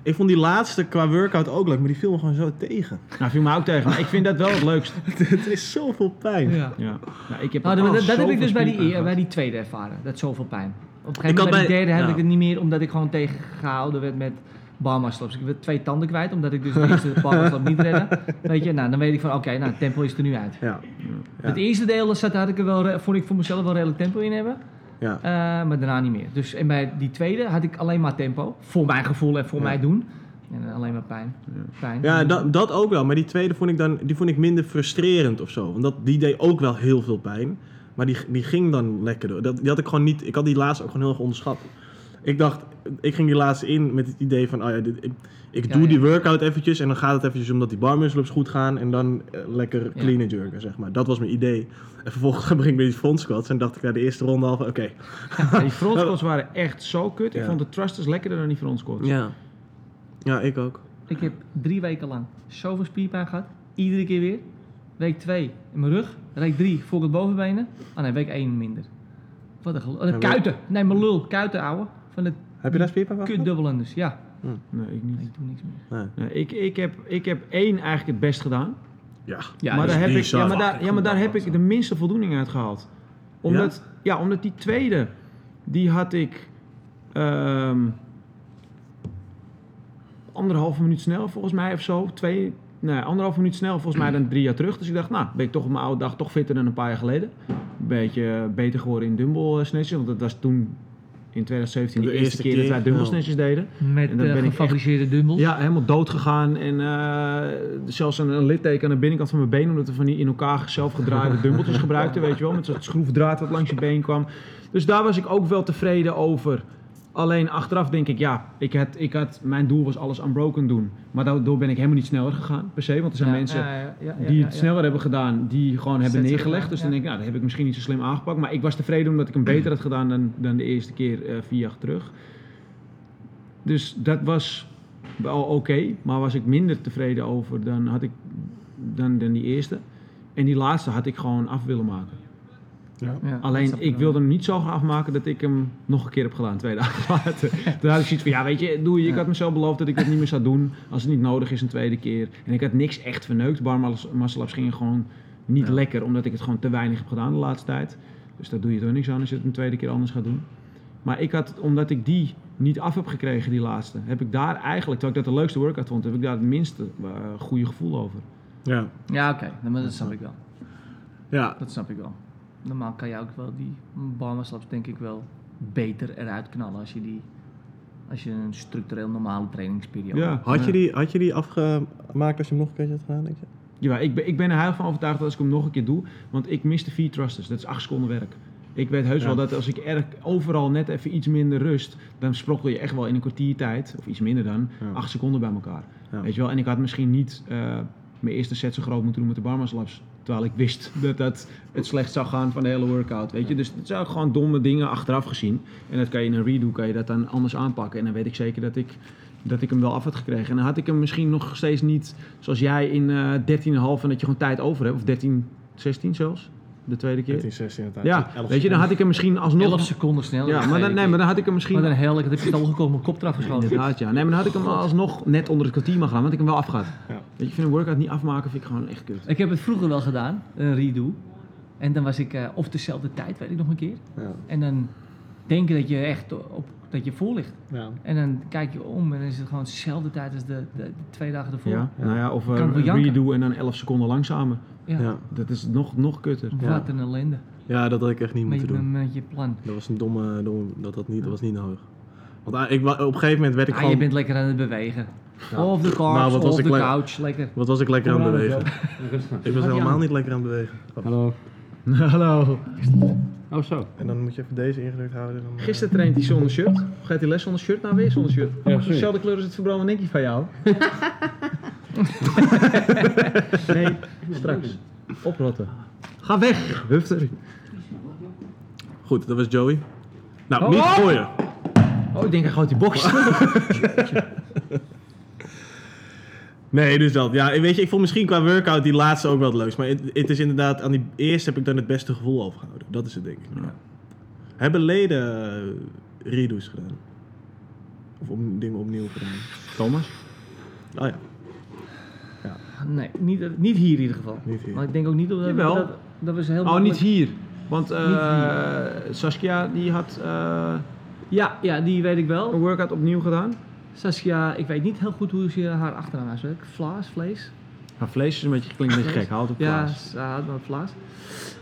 Ik vond die laatste qua workout ook leuk, maar die viel me gewoon zo tegen. Nou, viel me ook tegen. Maar ik vind dat wel het leukst. het is zoveel pijn. Ja. Ja. Nou, ik heb Nou, dat, al dat, dat heb ik dus bij die, eer- bij die tweede ervaren. Dat is zoveel pijn. Op een gegeven moment bij die bij- derde heb ik het niet meer, omdat ik gewoon tegengehouden werd met bar muscle ups. Ik werd twee tanden kwijt, omdat ik dus de eerste bar muscle up niet redde. Weet je, nou, dan weet ik van, oké, nou, tempo is er nu uit. Ja. Ja. Het eerste deel zat, had ik er wel, vond ik voor mezelf wel redelijk tempo in hebben. Ja. Eh, maar daarna niet meer. Dus en bij die tweede had ik alleen maar tempo. Voor mijn gevoel en voor Ja. mij doen. En alleen maar pijn. pijn. Ja, dat, dat ook wel. Maar die tweede vond ik dan die vond ik minder frustrerend of zo. Want dat, die deed ook wel heel veel pijn. Maar die, die ging dan lekker door. Dat, die had ik gewoon niet. Ik had die laatste ook gewoon heel erg onderschat. Ik dacht, ik ging die laatste in met het idee van, oh ja, dit, ik, ik Ja, doe ja. die workout eventjes en dan gaat het eventjes omdat die bar muscle ups goed gaan en dan eh, lekker clean and jerken, zeg maar. Dat was mijn idee. En vervolgens begin ik met die front squats en dacht ik na de eerste ronde al van, oké. Ja, die front squats waren echt zo kut. Ik Ja. vond de thrusters lekkerder dan die front squats. Ja. Ja, ik ook. Ik heb drie weken lang zoveel spierpijn gehad. Iedere keer weer. Week 2 in mijn rug. Week 3 voor het bovenbenen. Oh nee, week 1 minder. Wat een gelul. Oh, kuiten. Nee, mijn lul. Kuiten, ouwe. Van de Heb je daar spierpijn van? kut dubbelen dus. Ja. Nee, ik niet. Ik doe niks meer. Nee. Nee, ik, ik, heb, ik heb één eigenlijk het best gedaan. Ja. Ja, maar dus daar heb ik, ja, maar daar, ja, maar daar heb ik de minste voldoening uit gehaald. Omdat, ja? omdat die tweede, die had ik ehm anderhalve minuut sneller volgens mij of zo. Twee, nee, anderhalve minuut sneller volgens mij dan drie jaar terug. Dus ik dacht, nou, ben ik toch op mijn oude dag toch fitter dan een paar jaar geleden. Een beetje beter geworden in dumbbell snatches. Want dat was toen in 2017 de, De eerste keer, dat wij dumbbell snatches deden. Met En dan eh, ik gefabriceerde dumbbells. Ja, helemaal dood gegaan. En eh, zelfs een, een litteken aan de binnenkant van mijn been. Omdat we van die in elkaar zelf gedraaide dumbbeltjes gebruikten. Weet je wel, met zo'n schroefdraad wat langs je been kwam. Dus daar was ik ook wel tevreden over. Alleen achteraf denk ik, ja, ik had, ik had, mijn doel was alles unbroken doen. Maar daardoor ben ik helemaal niet sneller gegaan, per se. Want er zijn Ja, mensen ja, ja, die het sneller hebben gedaan, die gewoon hebben neergelegd. Dus dan denk ik, nou, dat heb ik misschien niet zo slim aangepakt. Maar ik was tevreden omdat ik hem beter had gedaan dan, dan de eerste keer eh, vier jaar terug. Dus dat was wel oké, maar was ik minder tevreden over dan, had ik, dan, dan die eerste. En die laatste had ik gewoon af willen maken. Ja. Alleen ik wel. wilde hem niet zo graag afmaken dat ik hem nog een keer heb gedaan, twee dagen later. Toen had ik zoiets van, ja weet je, doe je. Ik had mezelf beloofd dat ik dat niet meer zou doen als het niet nodig is een tweede keer. En ik had niks echt verneukt. Bar muscle ups gingen gewoon niet Ja. lekker, omdat ik het gewoon te weinig heb gedaan de laatste tijd. Dus daar doe je toch niks aan als je het een tweede keer anders gaat doen. Maar ik had, omdat ik die niet af heb gekregen, die laatste, heb ik daar eigenlijk, terwijl ik dat de leukste workout vond, heb ik daar het minste eh, goede gevoel over. Ja. Ja, oké. Nou, dat snap ik wel. Ja. Dat snap ik wel. Normaal kan je ook wel die barmaslaps denk ik wel beter eruit knallen als je die als je een structureel normale trainingsperiode Ja. hebt. Had, je die, had je die afgemaakt als je hem nog een keertje had gedaan, denk je? Ja, ik ben, ik ben er heilig van overtuigd dat als ik hem nog een keer doe, want ik mis de vier thrusters. Dat is acht seconden werk. Ik weet heus Ja. wel dat als ik er overal net even iets minder rust, dan sprokkel je echt wel in een kwartier tijd, of iets minder dan, Ja. acht seconden bij elkaar. Ja. Weet je wel? En ik had misschien niet eh, mijn eerste set zo groot moeten doen met de barmas laps. Terwijl ik wist dat dat het slecht zou gaan van de hele workout. Weet je? Dus het zijn ook gewoon domme dingen achteraf gezien. En dat kan je in een redo kan je dat dan anders aanpakken. En dan weet ik zeker dat ik, dat ik hem wel af had gekregen. En dan had ik hem misschien nog steeds niet zoals jij in eh 13,5 en dat je gewoon tijd over hebt. Of 13, 16 zelfs. De tweede keer. 13, 16 in tijd. Ja, 11 weet je, dan had ik hem misschien alsnog... 11 seconden sneller. Ja, maar dan, nee, maar dan had ik hem misschien... Maar dan heel ik heb je al gekomen, mijn kop eraf geschoten. Inderdaad, ja. Nee, maar dan had ik hem alsnog net onder het kwartier mag gaan, want ik hem wel afgehad. Ja. Weet je, ik vind een workout niet afmaken vind ik gewoon echt kut. Ik heb het vroeger wel gedaan, een redo. En dan was ik eh, of dezelfde tijd, weet ik nog een keer. Ja. En dan denken dat je echt op, dat je voor ligt. Ja. En dan kijk je om en dan is het gewoon dezelfde tijd als de, de, de twee dagen ervoor. Ja, nou ja, of uh, redo en dan 11 seconden langzamer. Ja. Ja. Dat is nog, nog kutter. Wat een ellende. ja, dat had ik echt niet Met, moeten doen. met, met je plan. Dat was een domme, domme dat, dat, niet, dat was niet nodig. Want ah, ik, op een gegeven moment werd ik Ah, gewoon... je bent lekker aan het bewegen. Ja. Of de Nou, wat was of de le- couch, lekker. Wat was ik lekker aan het bewegen? Ik was helemaal niet lekker aan het bewegen. Hallo. Hallo. Oh zo. En dan moet je even deze ingedrukt houden. Dan, eh, Gisteren traint hij zonder shirt. Of gaat hij les zonder shirt? Nou, weer zonder shirt. Ja. Dezelfde kleur als het verbrande nekje van jou. nee, straks. Oprotten. Ga weg, hufter. Goed, dat was Joey. Nou, Oh! niet gooien. Oh, ik denk hij gooit die box. Nee, dus dat. Ja, weet je, ik vond misschien qua workout die laatste ook wel het leukst. Maar het, het is inderdaad, aan die eerste heb ik dan het beste gevoel overgehouden. Dat is het denk ik. Ja. Hebben leden eh, redo's gedaan? Of op, dingen opnieuw gedaan? Thomas? Oh ja, Nee, niet, niet hier in ieder geval. niet hier. Maar ik denk ook niet dat Jawel. dat, dat was heel Oh, niet hier. Want eh, Niet Saskia die had eh, Ja, ja, die weet ik een wel. workout opnieuw gedaan. Saskia, ik weet niet heel goed hoe ze haar achternaam uitspreekt. Vlaas, vlees? Maar vlees is een beetje, klinkt een beetje gek. Het op Ja, plaats. ze had wel Vlaas.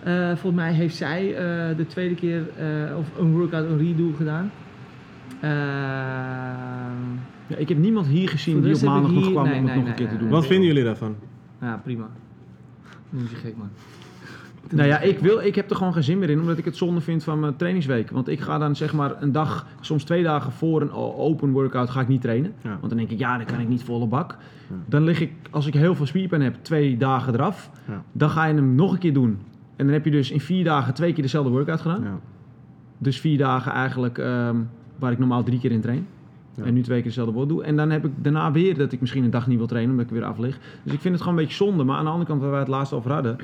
Eh, volgens mij heeft zij eh, de tweede keer eh, of een workout, een redo gedaan. Ehm, Ja, ik heb niemand hier gezien die op maandag nog kwam nee, om het nee, nog een nee, keer te doen. Wat vinden jullie daarvan? ja, prima. Noem je gek, man. Nou ja, ik, wil, ik heb er gewoon geen zin meer in, omdat ik het zonde vind van mijn trainingsweek. Want ik ga dan zeg maar een dag, soms twee dagen voor een open workout ga ik niet trainen. Ja. Want dan denk ik, ja, dan kan ik niet volle bak. Dan lig ik, als ik heel veel spierpijn heb, twee dagen eraf. Ja. Dan ga je hem nog een keer doen. En dan heb je dus in vier dagen twee keer dezelfde workout gedaan. Dus vier dagen eigenlijk ehm, waar ik normaal drie keer in train. Ja. En nu twee keer dezelfde workout doe. En dan heb ik daarna weer dat ik misschien een dag niet wil trainen omdat ik weer af lig. Dus ik vind het gewoon een beetje zonde. Maar aan de andere kant, waar wij het laatst over hadden.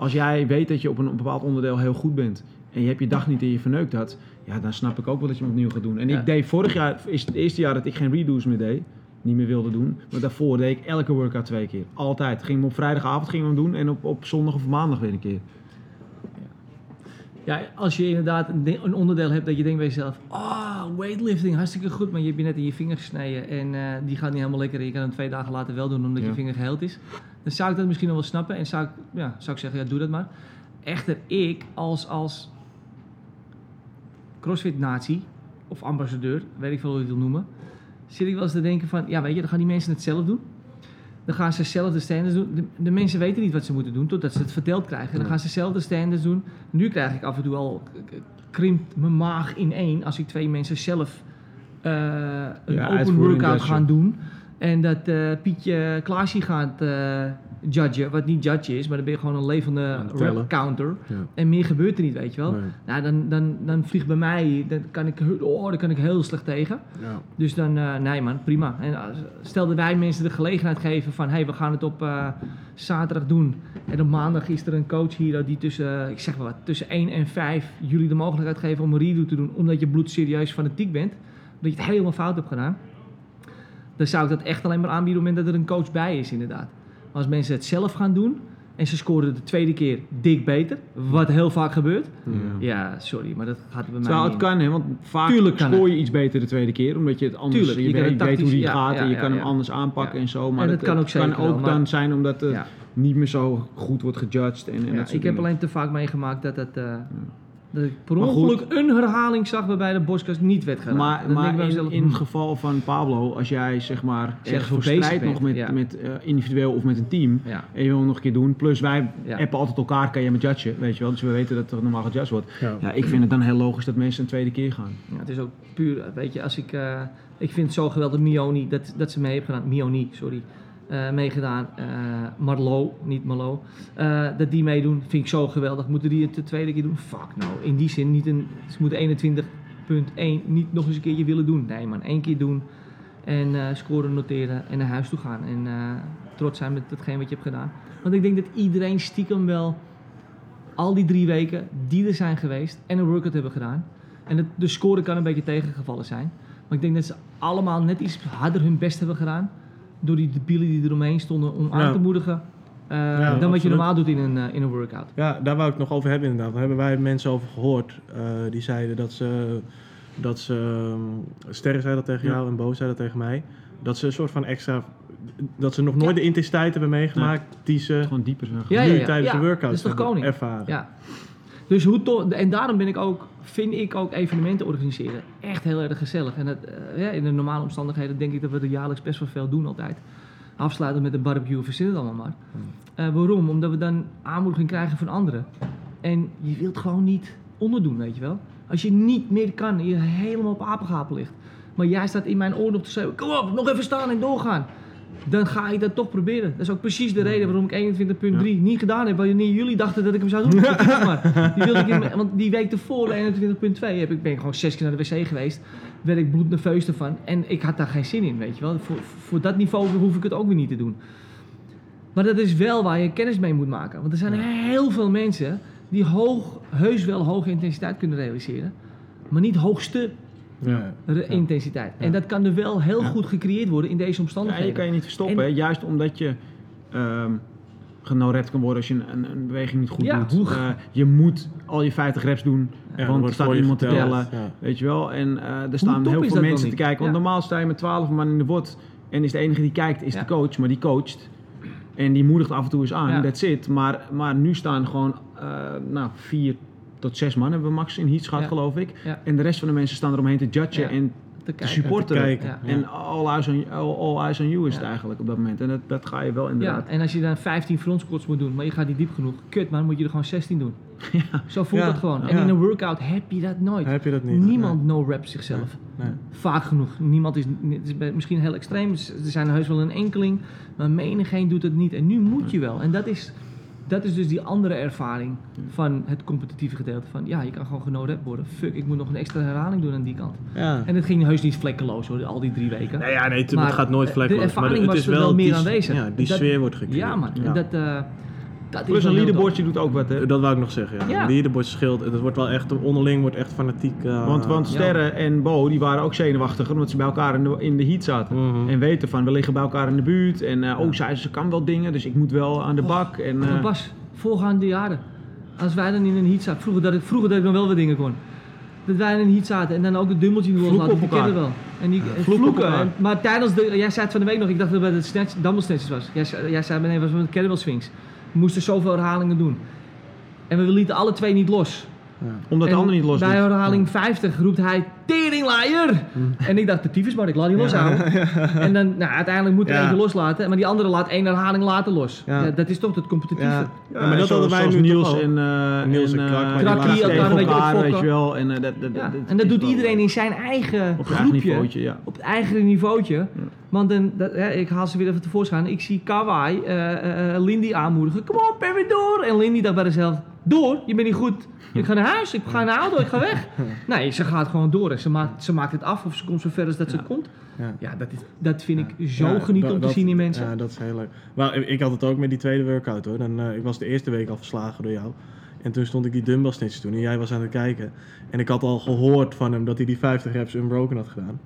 Als jij weet dat je op een bepaald onderdeel heel goed bent. En je hebt je dag niet en je verneukt dat. Ja, dan snap ik ook wel dat je hem opnieuw gaat doen. En Ja. ik deed vorig jaar, is het eerste jaar dat ik geen redo's meer deed. Niet meer wilde doen. Maar daarvoor deed ik elke workout twee keer. Altijd. Ging hem op vrijdagavond ging hem doen. En op, op zondag of maandag weer een keer. Ja, als je inderdaad een, onderdeel hebt dat je denkt bij jezelf... Oh, weightlifting, hartstikke goed. Maar je hebt je net in je vinger gesneden en eh, die gaat niet helemaal lekker. En je kan hem twee dagen later wel doen omdat Ja. je vinger geheeld is. Dan zou ik dat misschien nog wel snappen. En zou ik, ja, zou ik zeggen, ja, doe dat maar. Echter, ik als, als crossfit-natie of ambassadeur, weet ik veel hoe je het wil noemen... zit ik wel eens te denken van, ja weet je, dan gaan die mensen het zelf doen. Dan gaan ze zelf de standards doen. De, de mensen weten niet wat ze moeten doen totdat ze het verteld krijgen. Dan gaan ze zelf de standards doen. Nu krijg ik af en toe al, krimpt mijn maag in één als ik twee mensen zelf eh, een Ja, open workout gaan doen. En dat eh, Pietje Klaasje gaat eh judgen, wat niet judgen is, maar dan ben je gewoon een levende counter. Ja. En meer gebeurt er niet, weet je wel. Nee. Nou, dan, dan, dan vliegt bij mij, dan kan ik, oh, daar kan ik heel slecht tegen. Ja. Dus dan, eh, nee man, prima. En uh, stel dat wij mensen de gelegenheid geven van, hé, hey, we gaan het op eh, zaterdag doen. En op maandag is er een coach hier die tussen, eh, ik zeg maar wat, tussen 1 en 5 jullie de mogelijkheid geven om een redo te doen, omdat je bloedserieus fanatiek bent. Dat je het helemaal fout hebt gedaan. Dan zou ik dat echt alleen maar aanbieden op het moment dat er een coach bij is, inderdaad. Als mensen het zelf gaan doen en ze scoren de tweede keer dik beter, wat heel vaak gebeurt. Ja. Ja, sorry, maar dat gaat bij mij Terwijl het niet kan, hè, want vaak Tuurlijk kan scoor je iets beter de tweede keer, omdat je het anders Tuurlijk, je, weet, het je weet hoe die ja, gaat ja, en je ja, kan hem anders aanpakken Ja. en zo. Maar En het, dat kan ook het kan wel, ook maar- dan zijn omdat het Ja. niet meer zo goed wordt gejudged en, en Ja, dat ik heb dingen. alleen te vaak meegemaakt dat, het, eh, dat ik per ongeluk een herhaling zag waarbij de boskast niet werd gedaan. Maar, in, mezelf, in hmm, het geval van Pablo, als jij zeg maar Ergens ergens voor strijdt bent, nog met, ja. met eh, individueel of met een team ja. en je wil hem nog een keer doen, plus wij Ja. appen altijd elkaar, kan je met judgen, weet je wel, dus we weten dat er normaal gejudged wordt. Ja. Ja, ik vind het dan heel logisch dat mensen een tweede keer gaan. Ja, het is ook puur, weet je, als ik, eh, ik vind het zo geweldig Mioni, dat, dat ze mee heeft gedaan, Mioni, sorry, eh, meegedaan, eh Marlo, niet Marlo, eh, dat die meedoen, vind ik zo geweldig. Moeten die het de tweede keer doen? Fuck nou, in die zin niet een, ze moeten 21.1 niet nog eens een keertje willen doen. Nee man, één keer doen en scoren noteren en naar huis toe gaan en trots zijn met hetgeen wat je hebt gedaan. Want ik denk dat iedereen stiekem wel al die drie weken die er zijn geweest en een workout hebben gedaan. En de score kan een beetje tegengevallen zijn. Maar ik denk dat ze allemaal net iets harder hun best hebben gedaan. Door die debielen die eromheen stonden om aan Ja. te moedigen. eh, dan wat je normaal doet in een, eh, in een workout. Ja, daar wou ik het nog over hebben inderdaad. Daar hebben wij mensen over gehoord. eh, die zeiden dat ze, dat ze ehm, Sterren zei dat tegen Ja. jou en Bo zei dat tegen mij. Dat ze een soort van extra, dat ze nog nooit de intensiteit hebben meegemaakt die ze Gewoon dieper zijn. Ja, nu ja, ja. tijdens Ja, de workouts dat is toch hebben koning? ervaren. Ja. Dus hoe en daarom ben ik ook, vind ik ook evenementen organiseren echt heel erg gezellig. En dat, eh, ja, in de normale omstandigheden denk ik dat we er jaarlijks best wel veel doen altijd. Afsluiten met een barbecue verzin het allemaal maar. Eh, waarom? Omdat we dan aanmoediging krijgen van anderen. En je wilt gewoon niet onderdoen, weet je wel. Als je niet meer kan en je helemaal op apengapen ligt. Maar jij staat in mijn oor nog te zeggen, kom op, nog even staan en doorgaan. Dan ga ik dat toch proberen. Dat is ook precies de reden waarom ik 21.3 niet gedaan heb. Wanneer jullie dachten dat ik hem zou doen. Maar. Die, wilde ik in, want die week tevoren, 21.2, heb ik, ben ik gewoon zes keer naar de wc geweest. Werd ik bloednerveus ervan. En ik had daar geen zin in, weet je wel. Voor, voor dat niveau hoef ik het ook weer niet te doen. Maar dat is wel waar je kennis mee moet maken. Want er zijn heel veel mensen die hoog, heus wel hoge intensiteit kunnen realiseren. Maar niet hoogste Ja. re- intensiteit. En dat kan er wel heel Ja. goed gecreëerd worden in deze Ja, omstandigheden. je kan je niet verstoppen. En- hè. Juist omdat je... ehm, genorept kan worden als je een, een, een beweging niet goed Ja, doet. Eh, je moet al je 50 reps doen, Ja, want er staat iemand te tellen. Ja. Weet je wel? En eh, er staan heel veel mensen te kijken. Want Ja. normaal sta je met 12 man in de bord en is de enige die kijkt is Ja. de coach, maar die coacht. En die moedigt af en toe eens aan, Ja. that's it. Maar, maar nu staan gewoon eh, nou, vier tot zes man hebben we max in heats gehad, Ja. geloof ik. Ja. En de rest van de mensen staan eromheen te judgen Ja. en Te te kijken. supporten. En te kijken, Ja. ja. En all eyes on, all, all eyes on you is het Ja. eigenlijk op dat moment. En dat, dat ga je wel Ja, inderdaad. en als je dan 15 front squats moet doen, maar je gaat niet diep genoeg, kut man, moet je er gewoon 16 doen. Zo voelt Ja. dat gewoon. Ja. En in een workout heb je dat nooit. Heb je dat niet? Niemand no reps zichzelf. Nee. Nee. Vaak genoeg. Niemand is, het is bij- misschien heel extreem. Er zijn heus wel een enkeling. Maar menigeen doet het niet. En nu moet je wel. En dat is, dat is dus die andere ervaring van het competitieve gedeelte. Van ja, je kan gewoon genood worden. Fuck, ik moet nog een extra herhaling doen aan die kant. Ja. En het ging heus niet vlekkeloos hoor, al die drie weken. Nee, ja, nee, het, Maar het gaat nooit de vlekkeloos. ervaring maar het was is wel wel meer die, aanwezig. Ja, die Dat- sfeer wordt gecreëerd. Ja man, en dat, eh, dat Plus een leaderboardje doet ook wat, hè? Dat wou ik nog zeggen, ja. Ja. Een leaderboard scheelt. Het wordt wel echt, onderling wordt echt fanatiek. eh, Want, want ja. Sterren en Bo die waren ook zenuwachtiger omdat ze bij elkaar in de, in de heat zaten. Mhm. En weten van we liggen bij elkaar in de buurt. En eh, oh, zij ze kan wel dingen, dus ik moet wel aan de bak. En, Maar eh, Bas, voorgaande jaren. Als wij dan in een heat zaten, vroeger dat ik, vroeger dat ik nog wel wat dingen kon. Dat wij in een heat zaten en dan ook het loslaten, op die kennen elkaar. wel. En die en vloeken. En- maar tijdens de, jij zei het van de week nog, ik dacht dat het bij de snatch, dumbbell snatches was. Jij, zei- jij zei, nee, was met de kettlebell swings. We moesten zoveel herhalingen doen. En we lieten alle twee niet los. omdat de ander niet los Bij doet. herhaling 50 roept hij, teringlaaier! En ik dacht, de tyfus, maar ik laat die loshouden. En dan, nou, uiteindelijk moet er Ja. eentje loslaten, maar die andere laat één herhaling later los. Ja. Ja, dat is toch het competitieve. Ja. Ja, Ja, maar dat zo- hadden wij nu Niels ook. en, eh Niels en Krak, eh, tegen elkaar een beetje weet je wel. En, eh, dat, dat, Ja, dat- en dat doet iedereen eh, in zijn eigen op zijn eigen groepje. niveautje, ja. Op het eigen niveautje. Want dan, dat, hè, ik haal ze weer even tevoorschijn. Ik zie Kawai eh, eh, Lindy aanmoedigen. Kom op, ben weer door. En Lindy dacht bij zichzelf, door? Je bent niet goed. Ik ga naar huis, ik ga naar auto, ik ga weg. Nee, ze gaat gewoon door. En ze maakt, ze maakt het af of ze komt zo ver als dat ze komt. Ja. Ja, dat, is, dat vind ik zo Ja, geniet om te dat- zien in mensen. Ja, dat is heel leuk. Maar ik- ik had het ook met die tweede workout hoor. Dan, eh, ik was de eerste week al verslagen door jou. En toen stond ik die dumbbell snatches toen en jij was aan het kijken. En ik had al gehoord van hem dat hij die 50 reps unbroken had gedaan.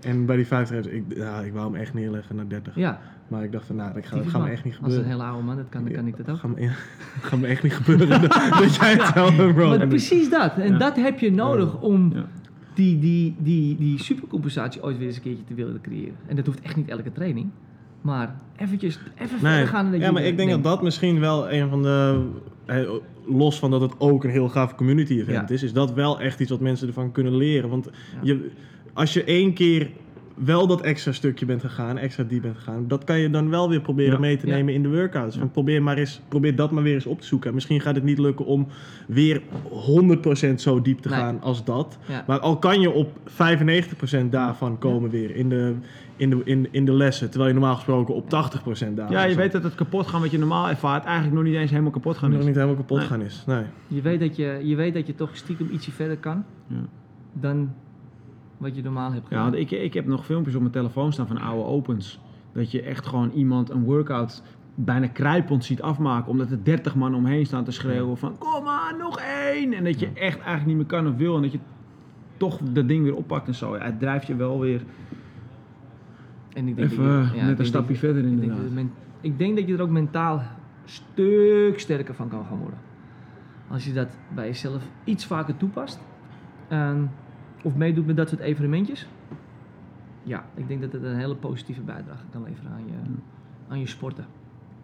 En bij die 50 reps, ik, ja, ik wou hem echt neerleggen naar 30. Ja, Maar ik dacht van, nou, dat gaat, gaat me echt niet Als een gebeuren. hele oude man, dat kan, dan kan ik dat ook. Me, ja, gaat me echt niet gebeuren dat, jij het zelf unbroken Maar precies dat. En Ja. dat heb je nodig om Ja. die, die, die, die supercompensatie ooit weer eens een keertje te willen creëren. En dat hoeft echt niet elke training. Maar eventjes, even Nee. verder gaan dan dat Ja, maar ik denk dat denkt. dat misschien wel een van de... Los van dat het ook een heel gaaf community event Ja. is, is dat wel echt iets wat mensen ervan kunnen leren. Want Ja. je, als je één keer wel dat extra stukje bent gegaan, extra diep bent gegaan, dat kan je dan wel weer proberen Ja. mee te Ja. nemen in de workouts. Probeer, maar eens, probeer dat maar weer eens op te zoeken. En misschien gaat het niet lukken om weer 100% zo diep te Nee. gaan als dat. Ja. Maar al kan je op 95% daarvan komen weer in de, in, de, in, in de lessen, terwijl je normaal gesproken op 80% daar Ja, je zat. weet dat het kapot gaan wat je normaal ervaart eigenlijk nog niet eens helemaal kapot gaan nog is. niet helemaal kapot Nee. gaan is. Nee. Je weet, dat je, je weet dat je toch stiekem ietsje verder kan Ja. dan wat je normaal hebt Ja, gedaan. want ik, ik heb nog filmpjes op mijn telefoon staan van oude opens. Dat je echt gewoon iemand een workout bijna kruipend ziet afmaken. Omdat er 30 man omheen staan te schreeuwen van kom maar, nog één. En dat je echt eigenlijk niet meer kan of wil. En dat je toch dat ding weer oppakt en zo. Ja, het drijft je wel weer En ik denk even dat je- ja, ik net denk een stapje je- verder ik denk, inderdaad. het men- ik denk dat je er ook mentaal een stuk sterker van kan gaan worden. Als je dat bij jezelf iets vaker toepast. ehm, of meedoet met dat soort evenementjes. Ja, ik denk dat het een hele positieve bijdrage kan leveren aan je, aan je sporten.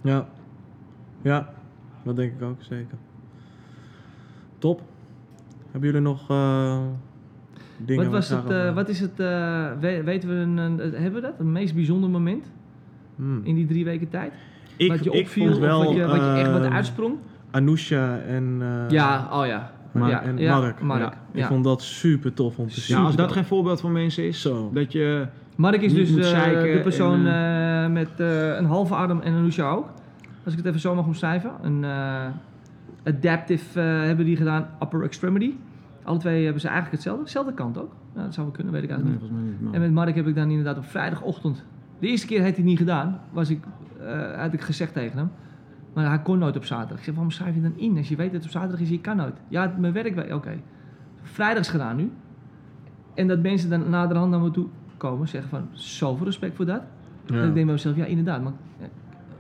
Ja. Ja, dat denk ik ook zeker. Top. Hebben jullie nog eh, dingen Wat, was het, graag wat is het, eh, we- weten we, een, een- hebben we dat? Een meest bijzonder moment Hmm. in die drie weken tijd? Ik, wat je ik opviel vond wel wat je, wat je echt wat eh, uitsprong? Anousha en, ja, oh ja. Mar- ja, en ja, Mark. Mark. Ja, Ik vond dat super tof om te zien. Ja, als dat geen voorbeeld van mensen is, Zo. dat je... Mark is dus eh, de persoon en, eh, met eh, een halve adem en een Anousha ook. Als ik het even zo mag omschrijven. Een eh, adaptive eh, hebben die gedaan, upper extremity. Alle twee hebben ze eigenlijk hetzelfde. Dezelfde kant ook. Ja, dat zou wel kunnen, weet ik Nee, eigenlijk niet. volgens mij niet. En met Mark heb ik dan inderdaad op vrijdagochtend. De eerste keer heeft hij het niet gedaan. Was ik, eh, had ik gezegd tegen hem. Maar hij kon nooit op zaterdag. Ik zeg, waarom schrijf je dan in? Als je weet dat het op zaterdag is, je kan nooit. Ja, mijn werk... Oké. Vrijdags gedaan nu. En dat mensen dan naderhand naar me toe komen. Zeggen van, zoveel respect voor dat. Ja. Dat ik denk bij mezelf, ja inderdaad. Maar, eh,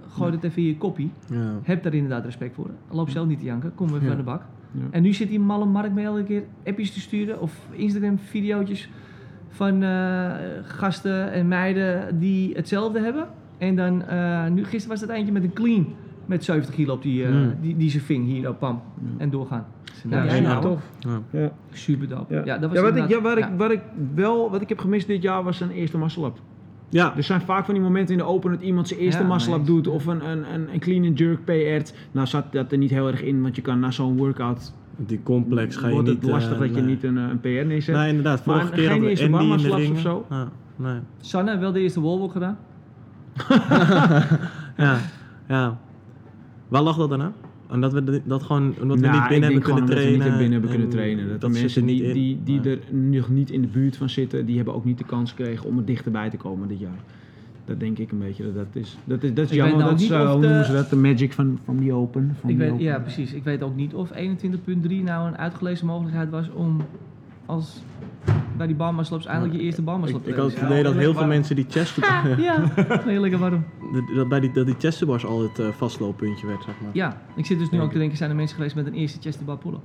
Gooi het even in je koppie. Ja. Heb daar inderdaad respect voor. Loop zelf niet te janken. Kom even Ja. aan de bak. Ja. En nu zit die malle Mark me elke keer appjes te sturen. Of Instagram videootjes van eh, gasten en meiden die hetzelfde hebben. En dan, eh, nu, gisteren was het eentje met een clean. Met 70 kilo op die, eh, Mm. die, die ze ving hier op pam. Ja. En doorgaan. Ja, Ja, ja, ja, tof. Ja. Super dope. Ja. Ja. dat was Ja, wat, ik, ja, wat, ik, wat ik wel, wat ik heb gemist dit jaar was een eerste muscle up. Ja. Er zijn vaak van die momenten in de open dat iemand zijn eerste Ja, muscle up nee. doet of een, een, een, een clean and jerk PR't. Nou zat dat er niet heel erg in, want je kan na zo'n workout Die complex ga je wordt niet... het lastig eh, dat je niet een, eh, een PR neerzet. Nee, inderdaad. Maar Vorige geen keer hadden we eerste in de of zo? Ja, nee. Sanne, wel de eerste wallwalk gedaan? ja, ja. Waar lag dat dan aan? Omdat we dat gewoon omdat we Nou, niet binnen hebben kunnen gewoon trainen. dat we niet binnen hebben en kunnen trainen. Dat, de mensen niet die, in. die, die er nog niet in de buurt van zitten, die hebben ook niet de kans gekregen om er dichterbij te komen dit jaar. Dat denk ik een beetje. Dat, dat is, dat is, dat is jammer. nou dat is, hoe de- noemen ze dat? De magic van, van die open. Van Ik die weet, open. ja, precies. Ik weet ook niet of 21.3 nou een uitgelezen mogelijkheid was om als bij die barmaslaps eindelijk je eerste Ik, barmaslap te ik had het idee dat heel veel mensen die chest... Ja, nee, lekker warm. dat bij die, dat die chest al het eh, vastlooppuntje werd, zeg maar. Ja, ik zit dus nu ook te denken, zijn er mensen geweest met een eerste chest bar pull-up?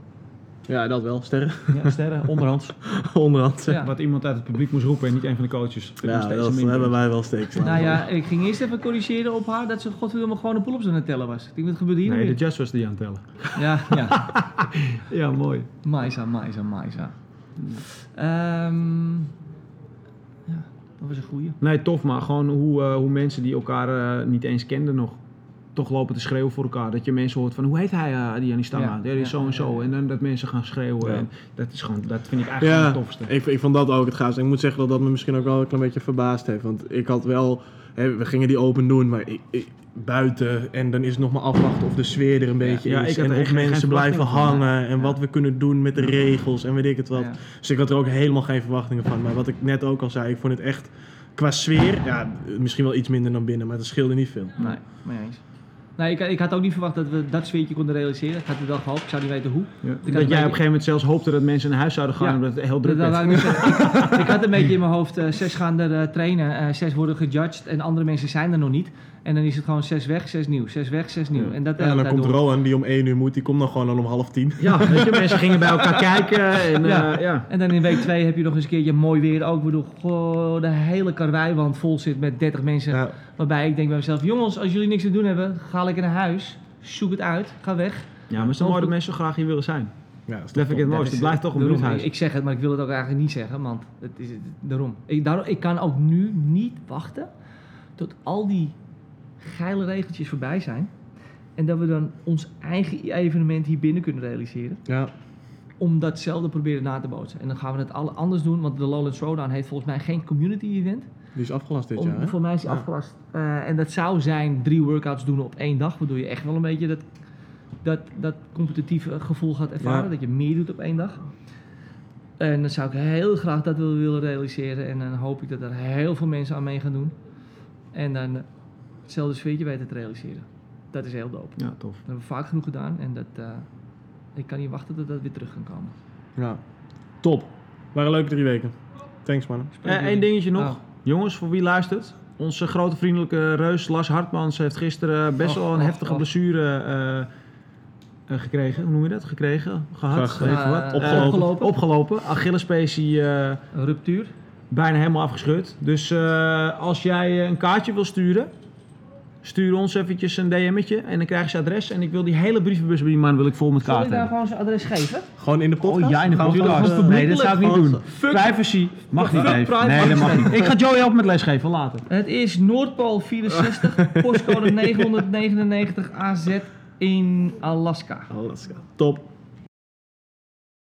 Ja, dat wel. Sterren. Ja, sterren, onderhands. Onderhand. Ja. Wat iemand uit het publiek moest roepen en niet een van de coaches. Dat Ja, dat hebben wij wel steeds. Nou ja, ik ging eerst even corrigeren op haar dat ze godverdomme gewoon een pull-ups aan het tellen was. Ik denk, wat gebeurt hier Nee, nou de jazz was die aan het tellen. Ja, ja. Ja, mooi. Maisa, Maisa, Maisa. Ehm ja, dat was een goeie. Nee, tof, maar gewoon hoe, eh, hoe mensen die elkaar eh, niet eens kenden nog, toch lopen te schreeuwen voor elkaar. Dat je mensen hoort van, hoe heet hij, eh, die? Ja, Ja, die is ja, zo en zo. En dan dat mensen gaan schreeuwen. Ja. En dat, is gewoon, dat vind ik eigenlijk Ja, het tofste. ik, ik vond dat ook het gaafste. Ik moet zeggen dat dat me misschien ook wel een klein beetje verbaasd heeft. Want ik had wel... Hè, we gingen die open doen, maar ik, ik- buiten. En dan is het nog maar afwachten of de sfeer er een beetje Ja, is. en of mensen blijven hangen. En wat we kunnen doen met de regels en weet ik het wat. Dus ik had er ook helemaal geen verwachtingen van. Maar wat ik net ook al zei, ik vond het echt qua sfeer... Ja, misschien wel iets minder dan binnen, maar het scheelde niet veel. Nee, mee eens. Nee, ik, ik had ook niet verwacht dat we dat sfeertje konden realiseren. Ik had het wel gehoopt, ik zou niet weten hoe. Ja. Dat jij op een gegeven moment zelfs hoopte dat mensen naar huis zouden gaan Ja. omdat het heel druk Dat- werd. ik, ik, ik had een beetje in mijn hoofd, eh, zes gaan er eh, trainen, eh, zes worden gejudged en andere mensen zijn er nog niet. En dan is het gewoon zes weg, zes nieuw, zes weg, zes nieuw. Ja. En dat Ja, en hele dan komt door. Rowan, die om één uur moet. Die komt dan gewoon al om half tien. Ja, weet je, mensen gingen bij elkaar kijken en Ja. ja. ja. En dan in week twee heb je nog eens een keertje mooi weer ook, waardoor goh, de hele karweiwand vol zit met 30 mensen. Ja, Waarbij ik denk bij mezelf, jongens, als jullie niks te doen hebben, ga lekker naar huis, zoek het uit, ga weg. ja, maar het is toch mooi dat mensen zo graag hier willen zijn. ja, dat vind ik het mooiste. is, Het blijft toch een bloedhuis. Ik, ik zeg het, maar ik wil het ook eigenlijk niet zeggen, want het is daarom. Ik, daarom, ik kan ook nu niet wachten tot al die geile regeltjes voorbij zijn. En dat we dan ons eigen evenement hier binnen kunnen realiseren. Ja, Om datzelfde proberen na te bootsen. En dan gaan we het alle anders doen, want de Lowlands Throwdown heeft volgens mij geen community event. die is afgelast dit Om, jaar. hè? voor mij is die Ja. afgelast. Eh, en dat zou zijn drie workouts doen op één dag, waardoor je echt wel een beetje dat, dat, dat competitieve gevoel gaat ervaren. Ja. Dat je meer doet op één dag. En dan zou ik heel graag dat willen, willen realiseren. En dan hoop ik dat er heel veel mensen aan mee gaan doen. En dan hetzelfde sfeertje weten te realiseren. Dat is heel dope. Ja, tof. Dat hebben we vaak genoeg gedaan. En dat, eh, ik kan niet wachten tot dat weer terug kan komen. Ja. Top. Waren leuke drie weken. Thanks man. Eén Eh, dingetje nog. Oh. Jongens, voor wie luistert? Onze grote vriendelijke reus Lars Hartmans heeft gisteren best wel een och, heftige och. blessure eh, eh, gekregen. Hoe noem je dat? Gekregen? Gehad? Ge- Even wat. Eh, Eh, opgelopen. opgelopen. opgelopen. Eh, ruptuur. bijna helemaal afgescheurd. Dus eh, als jij een kaartje wil sturen, stuur ons eventjes een DM'tje en dan krijg je zijn adres. En ik wil die hele brievenbus bij die man wil ik vol met Zal ik kaarten daar gewoon zijn adres geven? Gewoon in de podcast? Oh ja, in de Gaan we podcast. nee, dat zou ik niet doen. Fuck. Privacy mag niet Fuck even. privacy. Nee, dat mag niet. Ik ga Joey helpen met lesgeven later. Het is Noordpool 64, postcode 999 AZ in Alaska. Alaska. Top.